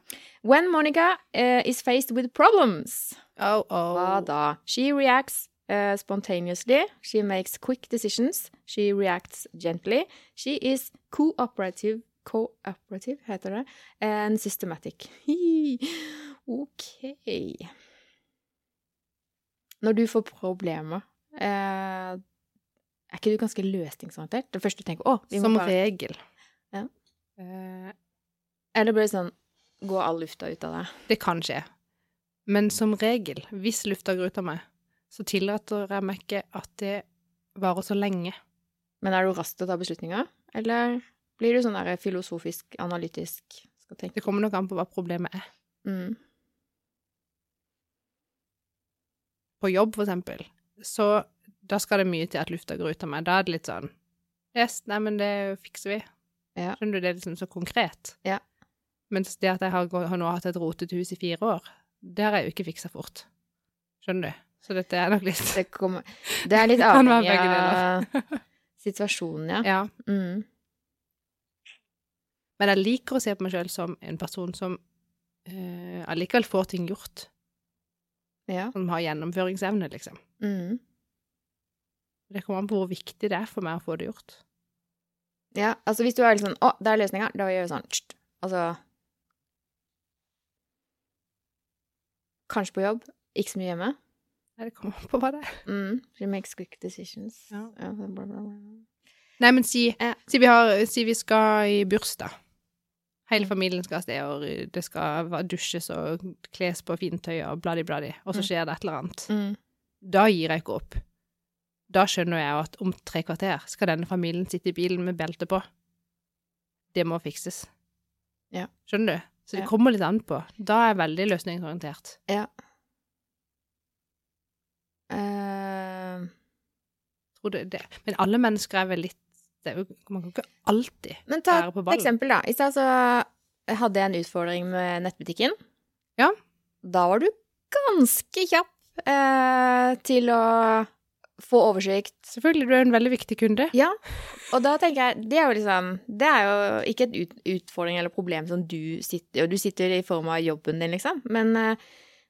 S2: When Monica uh, is faced with problems,
S1: Oh, oh.
S2: hva da? She reacts Uh, spontaneously. She makes quick decisions. She reacts gently. She is cooperative Cooperative, heter det. And systematic. OK. Når du får problemer, eh, er ikke du ganske løsningsorientert? Det første du tenker å, vi må
S1: Som
S2: bare
S1: regel.
S2: Ja.
S1: Eh,
S2: Eller blir det sånn Gå all lufta ut av deg?
S1: Det kan skje. Men som regel, hvis lufta går ut av meg, så tillater jeg meg ikke at det varer så lenge.
S2: Men er du rask til å ta beslutninger? Eller blir du sånn der filosofisk, analytisk?
S1: Det kommer nok an på hva problemet er.
S2: mm.
S1: På jobb, for eksempel, så da skal det mye til at lufta går ut av meg. Da er det litt sånn Yes, nei, men det fikser vi.
S2: Ja.
S1: Skjønner du, det er liksom så konkret.
S2: Ja.
S1: Mens det at jeg har, har nå hatt et rotete hus i fire år, det har jeg jo ikke fiksa fort. Skjønner du? Så dette er nok litt
S2: Det, kommer, det er litt avhengig av situasjonen, ja.
S1: Ja.
S2: Mm.
S1: Men jeg liker å se på meg sjøl som en person som uh, allikevel får ting gjort.
S2: Ja.
S1: Som har gjennomføringsevne, liksom.
S2: Mm.
S1: Det kommer an på hvor viktig det er for meg å få det gjort.
S2: ja. Altså hvis du er litt sånn Å, det er løsninga. Da gjør vi sånn tst. Altså Kanskje på jobb, ikke så mye hjemme.
S1: Nei, det kommer an på hva det er.
S2: Mm. She makes quick decisions.
S1: Ja.
S2: bla, bla, bla.
S1: Nei, men si,
S2: Ja.
S1: si, vi, har, si vi skal i bursdag. Hele familien skal av sted, og det skal dusjes og kles på fintøy og bladi-bladi, og så
S2: Mm.
S1: skjer det et eller annet.
S2: Mm.
S1: Da gir jeg ikke opp. Da skjønner jeg jo at om tre kvarter skal denne familien sitte i bilen med belte på. Det må fikses.
S2: Ja.
S1: Skjønner du? Så det
S2: Ja.
S1: kommer litt an på. Da er jeg veldig løsningsorientert.
S2: Ja. Uh...
S1: Tror du det? Men alle mennesker er vel litt det Man kan ikke alltid
S2: men ta et eksempel, da. I stad så hadde jeg en utfordring med nettbutikken.
S1: Ja.
S2: Da var du ganske kjapp eh, til å få oversikt.
S1: Selvfølgelig, du er en veldig viktig kunde.
S2: Ja, og da tenker jeg Det er jo liksom Det er jo ikke et ut, utfordring eller problem som du sitter Og du sitter i form av jobben din, liksom. Men eh,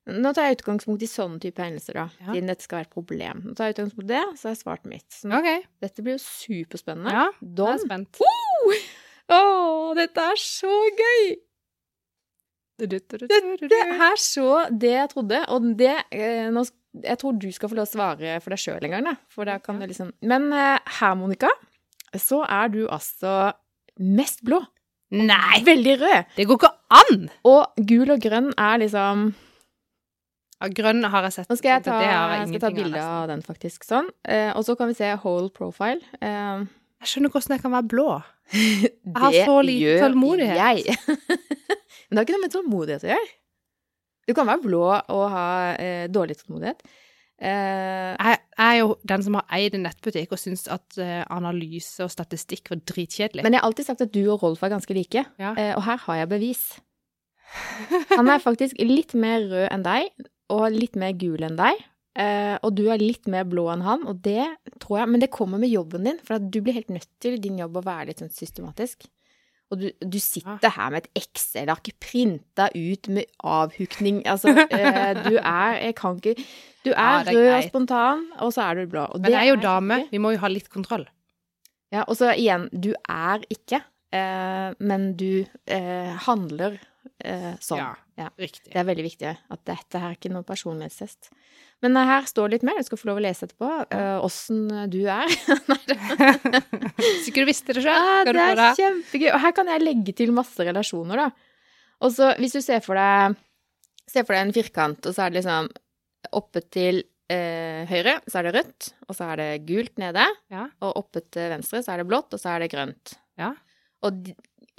S2: nå tar jeg utgangspunkt i sånne type hendelser, da.
S1: Ja.
S2: Siden dette skal være et problem. Nå tar jeg utgangspunkt i det, så jeg svart mitt. Så nå-
S1: OK.
S2: dette blir jo superspennende.
S1: Ja, jeg er
S2: spent.
S1: spent.
S2: Å, dette er så gøy! Det er så det jeg trodde, og det eh, nå, sk- Jeg tror du skal få lov å svare for deg sjøl en gang, da. For da kan
S1: Ja.
S2: du liksom Men eh, her, Monica, så er du altså mest blå.
S1: Nei!
S2: Veldig rød.
S1: Det går ikke an!
S2: Og gul og grønn er liksom
S1: Ja, grønn har jeg sett.
S2: Nå skal jeg ta,
S1: Det
S2: jeg skal ta bilde av den, faktisk. Sånn. Eh, og så kan vi se whole profile. Eh,
S1: Jeg skjønner hvordan jeg kan være blå.
S2: det
S1: har så lite tålmodighet.
S2: Jeg. Men det har ikke noe med tålmodighet å gjøre. Du kan være blå og ha eh, dårlig tålmodighet. Eh,
S1: Jeg er jo den som har eid en nettbutikk og syns at eh, analyse og statistikk var dritkjedelig.
S2: men jeg har alltid sagt at du og Rolf er ganske like,
S1: Ja.
S2: eh, og her har jeg bevis. Han er faktisk litt mer rød enn deg, og litt mer gul enn deg. Eh, og du er litt mer blå enn han, og det tror jeg Men det kommer med jobben din, for at du blir helt nødt til din jobb å være litt sånn systematisk. Og du, du sitter her med et Excel-ark printa ut med avhukning Altså, eh, du er Jeg kan ikke Du er,
S1: Ja, er
S2: rød og spontan, og så er du blå.
S1: Men
S2: det
S1: jeg er jo
S2: ikke-
S1: dame. Vi må jo ha litt kontroll.
S2: Ja, og så igjen, du er ikke, eh, men du eh, handler eh, sånn.
S1: Ja,
S2: Ja.
S1: riktig.
S2: Det er veldig viktig at dette her er ikke noe personlighetstest. Men eh, her står det litt mer, du skal få lov å lese etterpå, åssen uh, du er.
S1: Ikke du visste det sjøl,
S2: Ja, det er kjempegøy. Og her kan jeg legge til masse relasjoner, da. Og så hvis du ser for deg Se for deg en firkant, og så er det liksom oppe til eh, høyre, så er det rødt, og så er det gult nede.
S1: Ja.
S2: Og oppe til venstre så er det blått, og så er det grønt.
S1: Ja.
S2: Og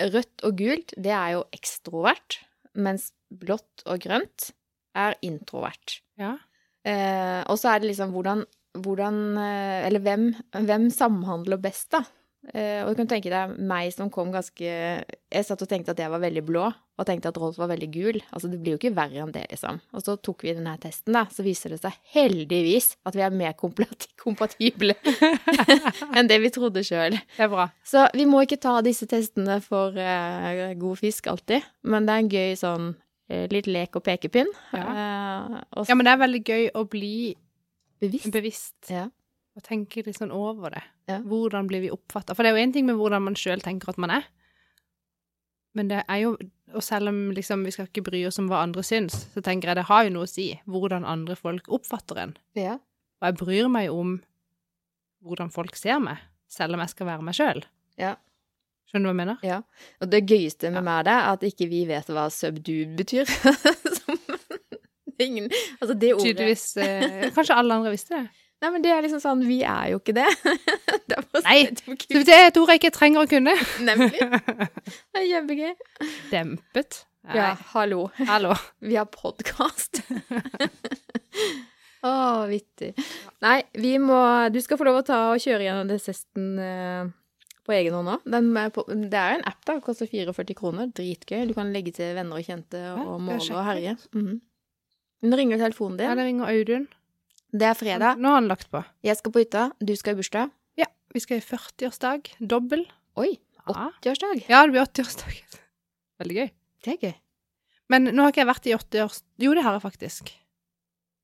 S2: rødt og gult, det er jo ekstrovert, mens blått og grønt er introvert.
S1: Ja.
S2: Eh, og så er det liksom hvordan, hvordan eh, Eller hvem, hvem samhandler best, da? Eh, og du kan tenke deg meg som kom ganske Jeg satt og tenkte at jeg var veldig blå, og tenkte at Rolf var veldig gul. Altså, det blir jo ikke verre enn det, liksom. Og så tok vi denne testen, da. Så viser det seg heldigvis at vi er mer kompatible enn det vi trodde sjøl.
S1: Er.
S2: Så vi må ikke ta disse testene for uh, god fisk alltid, men det er en gøy sånn uh, litt lek og pekepinn. Ja. Uh,
S1: Ja, men det er veldig gøy å bli
S2: bevisst.
S1: bevisst
S2: Ja.
S1: og tenke litt sånn over det.
S2: Ja.
S1: Hvordan blir vi oppfatta? For det er jo én ting med hvordan man sjøl tenker at man er, men det er jo Og selv om liksom vi skal ikke bry oss om hva andre syns, så tenker jeg det har jo noe å si hvordan andre folk oppfatter en.
S2: Ja.
S1: Og jeg bryr meg om hvordan folk ser meg, selv om jeg skal være meg sjøl.
S2: Ja.
S1: Skjønner du hva jeg mener?
S2: Ja. Og det gøyeste med
S1: Ja.
S2: meg er at ikke vi vet hva subdued betyr. Som- Ingen Altså, det ordet
S1: Tydeligvis eh, Kanskje alle andre visste det.
S2: Nei, men det er liksom sånn Vi er jo ikke det. det
S1: Nei, det er et ord jeg ikke trenger å kunne.
S2: Nemlig. Det er kjempegøy.
S1: Dempet. Nei.
S2: Ja, hallo.
S1: Hallo.
S2: Vi har podkast. Å, vittig. Nei, vi må Du skal få lov å ta og kjøre gjennom det testen eh, på egen hånd på, det er en app, da. Koster 44 kroner. Dritgøy. Du kan legge til venner og kjente og
S1: ja,
S2: måle og
S1: herje.
S2: herje. -hmm. Nå ringer telefonen din.
S1: Ja, det ringer Audun.
S2: Det er fredag.
S1: Nå har han lagt på.
S2: Jeg skal på hytta. Du skal i bursdag.
S1: Ja, vi skal i 40-årsdag. Dobbel.
S2: Oi! 80-årsdag.
S1: ja, det blir 80-årsdag. Veldig gøy.
S2: Det er gøy.
S1: Men nå har ikke jeg vært i 80-års... Jo, det har jeg faktisk.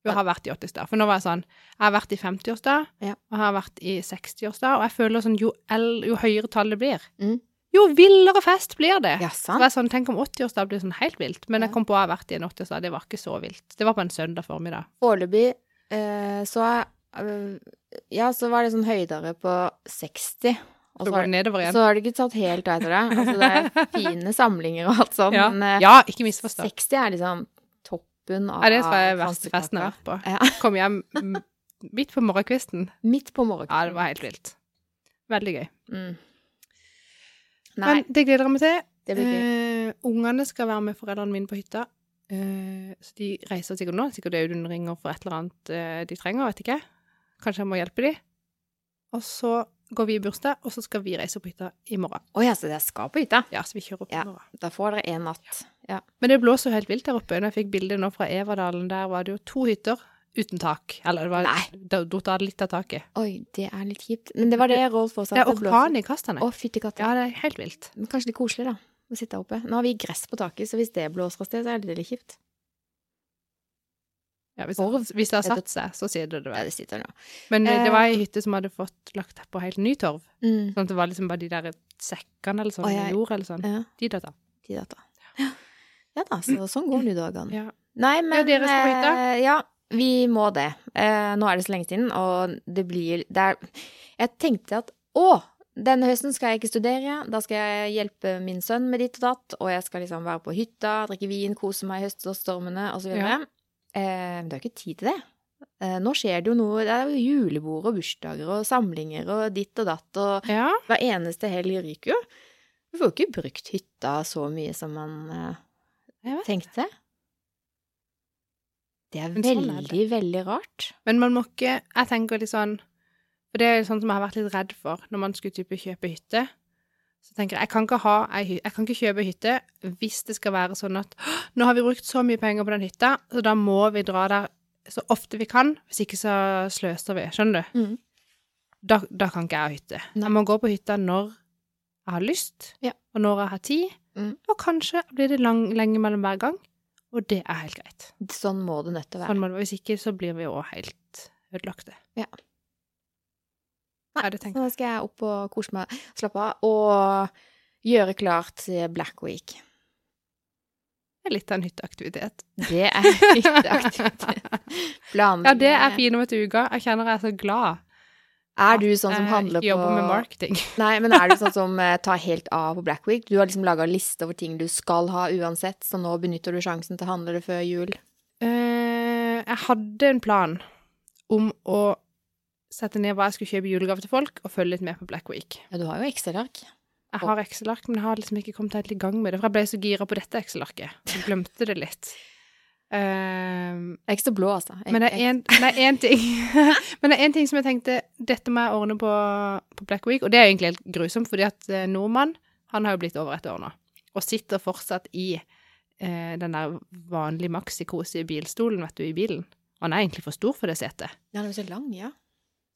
S1: Jo, Jeg har vært i 80-årsdag. For nå var jeg sånn Jeg har vært i 50-årsdag,
S2: Ja.
S1: og jeg har vært i 60-årsdag, og jeg føler sånn jo, jo høyere tallet blir,
S2: Mm.
S1: jo villere fest blir det.
S2: Ja, sant?
S1: Så jeg sånn, Tenk om 80-årsdag blir sånn helt vilt. Men
S2: Ja.
S1: jeg kom på å ha vært i en 80-årsdag. Det var ikke så vilt. Det var på en søndag formiddag.
S2: Foreløpig eh, så eh, Ja, så var det sånn høydere på 60. Og
S1: Så
S2: så har,
S1: det
S2: ikke tatt helt av etter det. Altså, det er fine samlinger og alt sånt,
S1: ja.
S2: men eh,
S1: ja, ikke misforstå.
S2: 60 er liksom toppen av
S1: Ja, det tror jeg er verste festen jeg har vært på.
S2: Ja.
S1: Kom hjem midt på morgenkvisten.
S2: Midt på morgenkvisten.
S1: Ja, det var helt vilt. Veldig gøy.
S2: Mm.
S1: Men det gleder jeg meg til.
S2: det blir gøy.
S1: Uh, ungene skal være med foreldrene mine på hytta. Eh, så de reiser sikkert nå. Sikkert Audun ringer for et eller annet eh, de trenger, vet ikke. Kanskje jeg må hjelpe de. Og så går vi i bursdag, og så skal vi reise på hytta i morgen.
S2: Å ja, så dere skal på hytta?
S1: Ja, så vi kjører opp
S2: Ja.
S1: i morgen.
S2: Da får dere en natt. Ja.
S1: Men det blåser jo helt vilt der oppe. Når jeg fikk bilde nå fra Everdalen, der var det jo to hytter uten tak. Eller det var datt av litt av taket.
S2: Oi, det er litt kjipt. Men det var det Rolf også
S1: Det er orkan i kastene.
S2: Å, fytti katta.
S1: Ja, det er helt vilt.
S2: Men Kanskje litt koselig, da. Å sitte her oppe. Nå har vi gress på taket, så hvis det blåser av sted, så er det litt kjipt.
S1: Ja, hvis,
S2: Orv.
S1: hvis det har satt seg, så sier det det
S2: Ja,
S1: vel.
S2: det sitter nå.
S1: Men eh,
S2: Eh.
S1: det var ei hytte som hadde fått lagt på helt ny torv.
S2: Mm.
S1: Sånn at det var liksom bare de der sekkene eller sånn,
S2: ja.
S1: jord eller sånn.
S2: Ja,
S1: De datt av.
S2: de data. Ja da, så sånn går nå dagene.
S1: Ja.
S2: Nei, men
S1: dere skal på hytta?
S2: eh, Ja, vi må det. Eh, nå er det så lenge siden, og det blir det er, Jeg tenkte at å, denne høsten skal jeg ikke studere. Da skal jeg hjelpe min sønn med ditt og datt, og jeg skal liksom være på hytta, drikke vin, kose meg i høststormene osv.
S1: Ja.
S2: Eh, men det er jo ikke tid til det. Eh, nå skjer det jo noe. Det er jo julebord og bursdager og samlinger og ditt og datt, og
S1: Ja.
S2: hver eneste helg ryker jo. Du får jo ikke brukt hytta så mye som man eh, tenkte. Det er
S1: veldig, sånn er
S2: veldig, veldig rart.
S1: Men man må ikke Jeg tenker litt sånn For det er sånn som jeg har vært litt redd for når man skulle type kjøpe hytte. Så tenker jeg jeg kan ikke ha ei Jeg kan ikke kjøpe hytte hvis det skal være sånn at nå har vi brukt så mye penger på den hytta, så da må vi dra der så ofte vi kan. Hvis ikke så sløser vi. Skjønner du?
S2: Mm.
S1: Da, da kan ikke jeg ha hytte.
S2: Nei.
S1: Jeg må gå på hytta når jeg har lyst,
S2: Ja.
S1: og når jeg har tid.
S2: Mm.
S1: Og kanskje blir det lang, lenge mellom hver gang, og det er helt greit.
S2: Sånn må det nødt til å
S1: Sånn
S2: være.
S1: må det. Hvis ikke, så blir vi jo helt ødelagte.
S2: Ja.
S1: Nei,
S2: nå skal jeg opp og kose meg, slappe av, og gjøre klart til Black Week.
S1: Det er litt av en hytteaktivitet.
S2: Det er hytteaktivitet.
S1: Ja, det er fine vet du, uka. Jeg kjenner jeg er så glad.
S2: Er du sånn som handler på
S1: Jobber med marketing.
S2: Nei, men er du sånn som eh, tar helt av på Black Week? Du har liksom laga liste over ting du skal ha uansett, så nå benytter du sjansen til å handle det før jul?
S1: Eh, jeg hadde en plan om å sette ned hva jeg skulle kjøpe i julegave til folk, og følge litt med på Black Week.
S2: Ja, du har jo Excel-ark.
S1: Jeg har Excel-ark, men jeg har liksom ikke kommet helt i gang med det, for jeg ble så gira på dette Excel-arket. Jeg glemte det litt. Um,
S2: Jeg er ikke så blå, altså. Jeg,
S1: Men det er en- det er én ting Men det er én ting som jeg tenkte Dette må jeg ordne på, på Black Week. Og det er egentlig helt grusomt, fordi at eh, nordmann Han har jo blitt over et år nå. Og sitter fortsatt i eh, den der vanlige maxi-kose bilstolen, vet du, i bilen. Han er egentlig for stor for det setet.
S2: Ja, den er så lang, ja.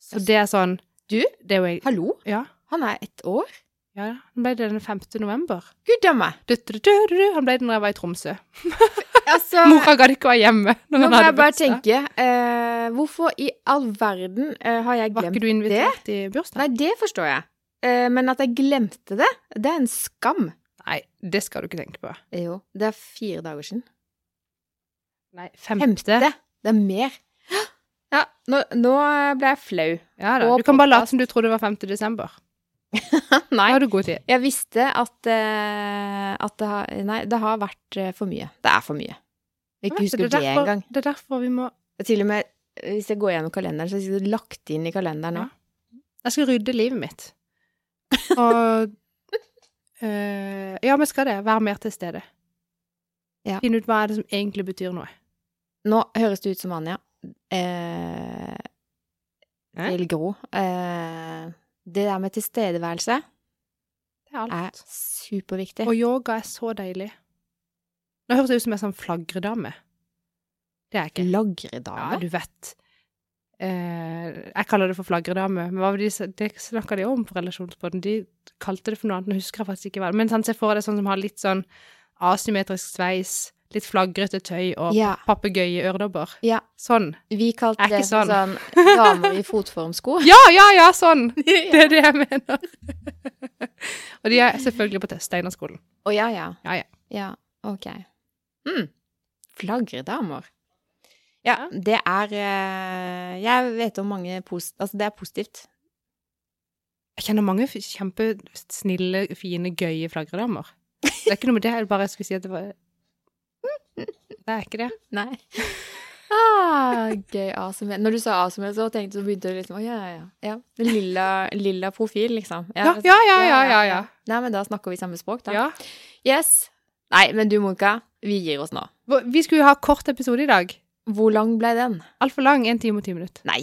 S1: Så det er sånn
S2: Du?
S1: Det er jo jeg
S2: Hallo?
S1: Ja.
S2: Han er ett år?
S1: ja han ble det den 5. november.
S2: Gud meg!
S1: Han ble det når jeg var i Tromsø.
S2: Altså,
S1: Mora gadd ikke være hjemme. Når
S2: nå må jeg bare
S1: bursdag.
S2: tenke eh, Hvorfor i all verden eh, har jeg glemt det?
S1: Var ikke du invitert i bursdag?
S2: Nei, det forstår jeg. Eh, men at jeg glemte det, det er en skam.
S1: Nei, det skal du ikke tenke på.
S2: Jo, det er fire dager siden.
S1: Nei,
S2: Femte. Det er mer. Ja, nå, nå ble jeg flau.
S1: Ja da.
S2: Og
S1: Du kan bare late som du trodde det var 5. desember.
S2: Nei.
S1: Har du god tid.
S2: Jeg visste at, uh, at det har Nei, det har vært eh, for mye. Det er for mye. Jeg ikke husker
S1: det,
S2: det engang.
S1: Det er derfor vi må
S2: Til og med eh, hvis jeg går gjennom kalenderen, så er det lagt inn i kalenderen nå.
S1: Ja. Jeg skal rydde livet mitt. Og øh, Ja, vi skal det. Være mer til stede.
S2: Ja.
S1: Finne ut hva er det som egentlig betyr noe.
S2: Nå høres det ut som Anja. Eh, til Gro. Eh, det der med tilstedeværelse
S1: Det er
S2: er superviktig.
S1: Og yoga er så deilig. Nå høres det ut som en sånn flagredame. Det er jeg ikke. Ja, du vet. Eh, jeg kaller det for flagredame, men hva var det, de det snakka de om på relasjonsbåten. De kalte det for noe annet, nå husker jeg faktisk ikke hva det Men sånn, se for deg sånn som har litt sånn asymmetrisk sveis, litt flagrete tøy og
S2: Ja.
S1: papegøyeøredobber.
S2: ja.
S1: Sånn.
S2: Vi kalte det
S1: sånn.
S2: sånn damer i fotformsko.
S1: Ja, ja, ja, sånn! Det er det jeg mener. og de er selvfølgelig på Steinerskolen.
S2: Å ja, ja.
S1: Ja, ja.
S2: Ja, ok. Mm. Flagredamer. Ja, det er eh, Jeg vet om mange post... Altså, det er positivt.
S1: Jeg kjenner mange kjempesnille, fine, gøye flagredamer. Det er ikke noe med det, jeg bare skulle si at det var Det er ikke det.
S2: Nei. Ah, gøy ASMR. Når du sa ASMR, så tenkte du begynte du liksom Å ja, ja, ja. Lilla, lilla profil, liksom.
S1: Ja, ja, ja, ja, ja. ja.
S2: Nei, men da snakker vi samme språk, da.
S1: ja.
S2: Yes. Nei, men du, Monica, vi gir oss nå.
S1: Vi skulle jo ha kort episode i dag.
S2: Hvor lang ble den?
S1: Altfor lang. Én time og ti minutter.
S2: Nei.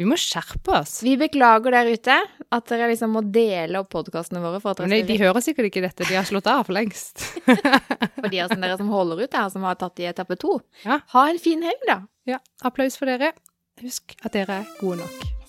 S1: Vi må skjerpe oss.
S2: Vi beklager der ute at dere liksom må dele opp podkastene våre for at dere
S1: Men de, de hører sikkert ikke dette. De har slått av for lengst.
S2: For de av dere som holder ut her, som har tatt i etappe to.
S1: Ja.
S2: Ha en fin helg, da.
S1: Ja, applaus for dere. Husk at dere er gode nok.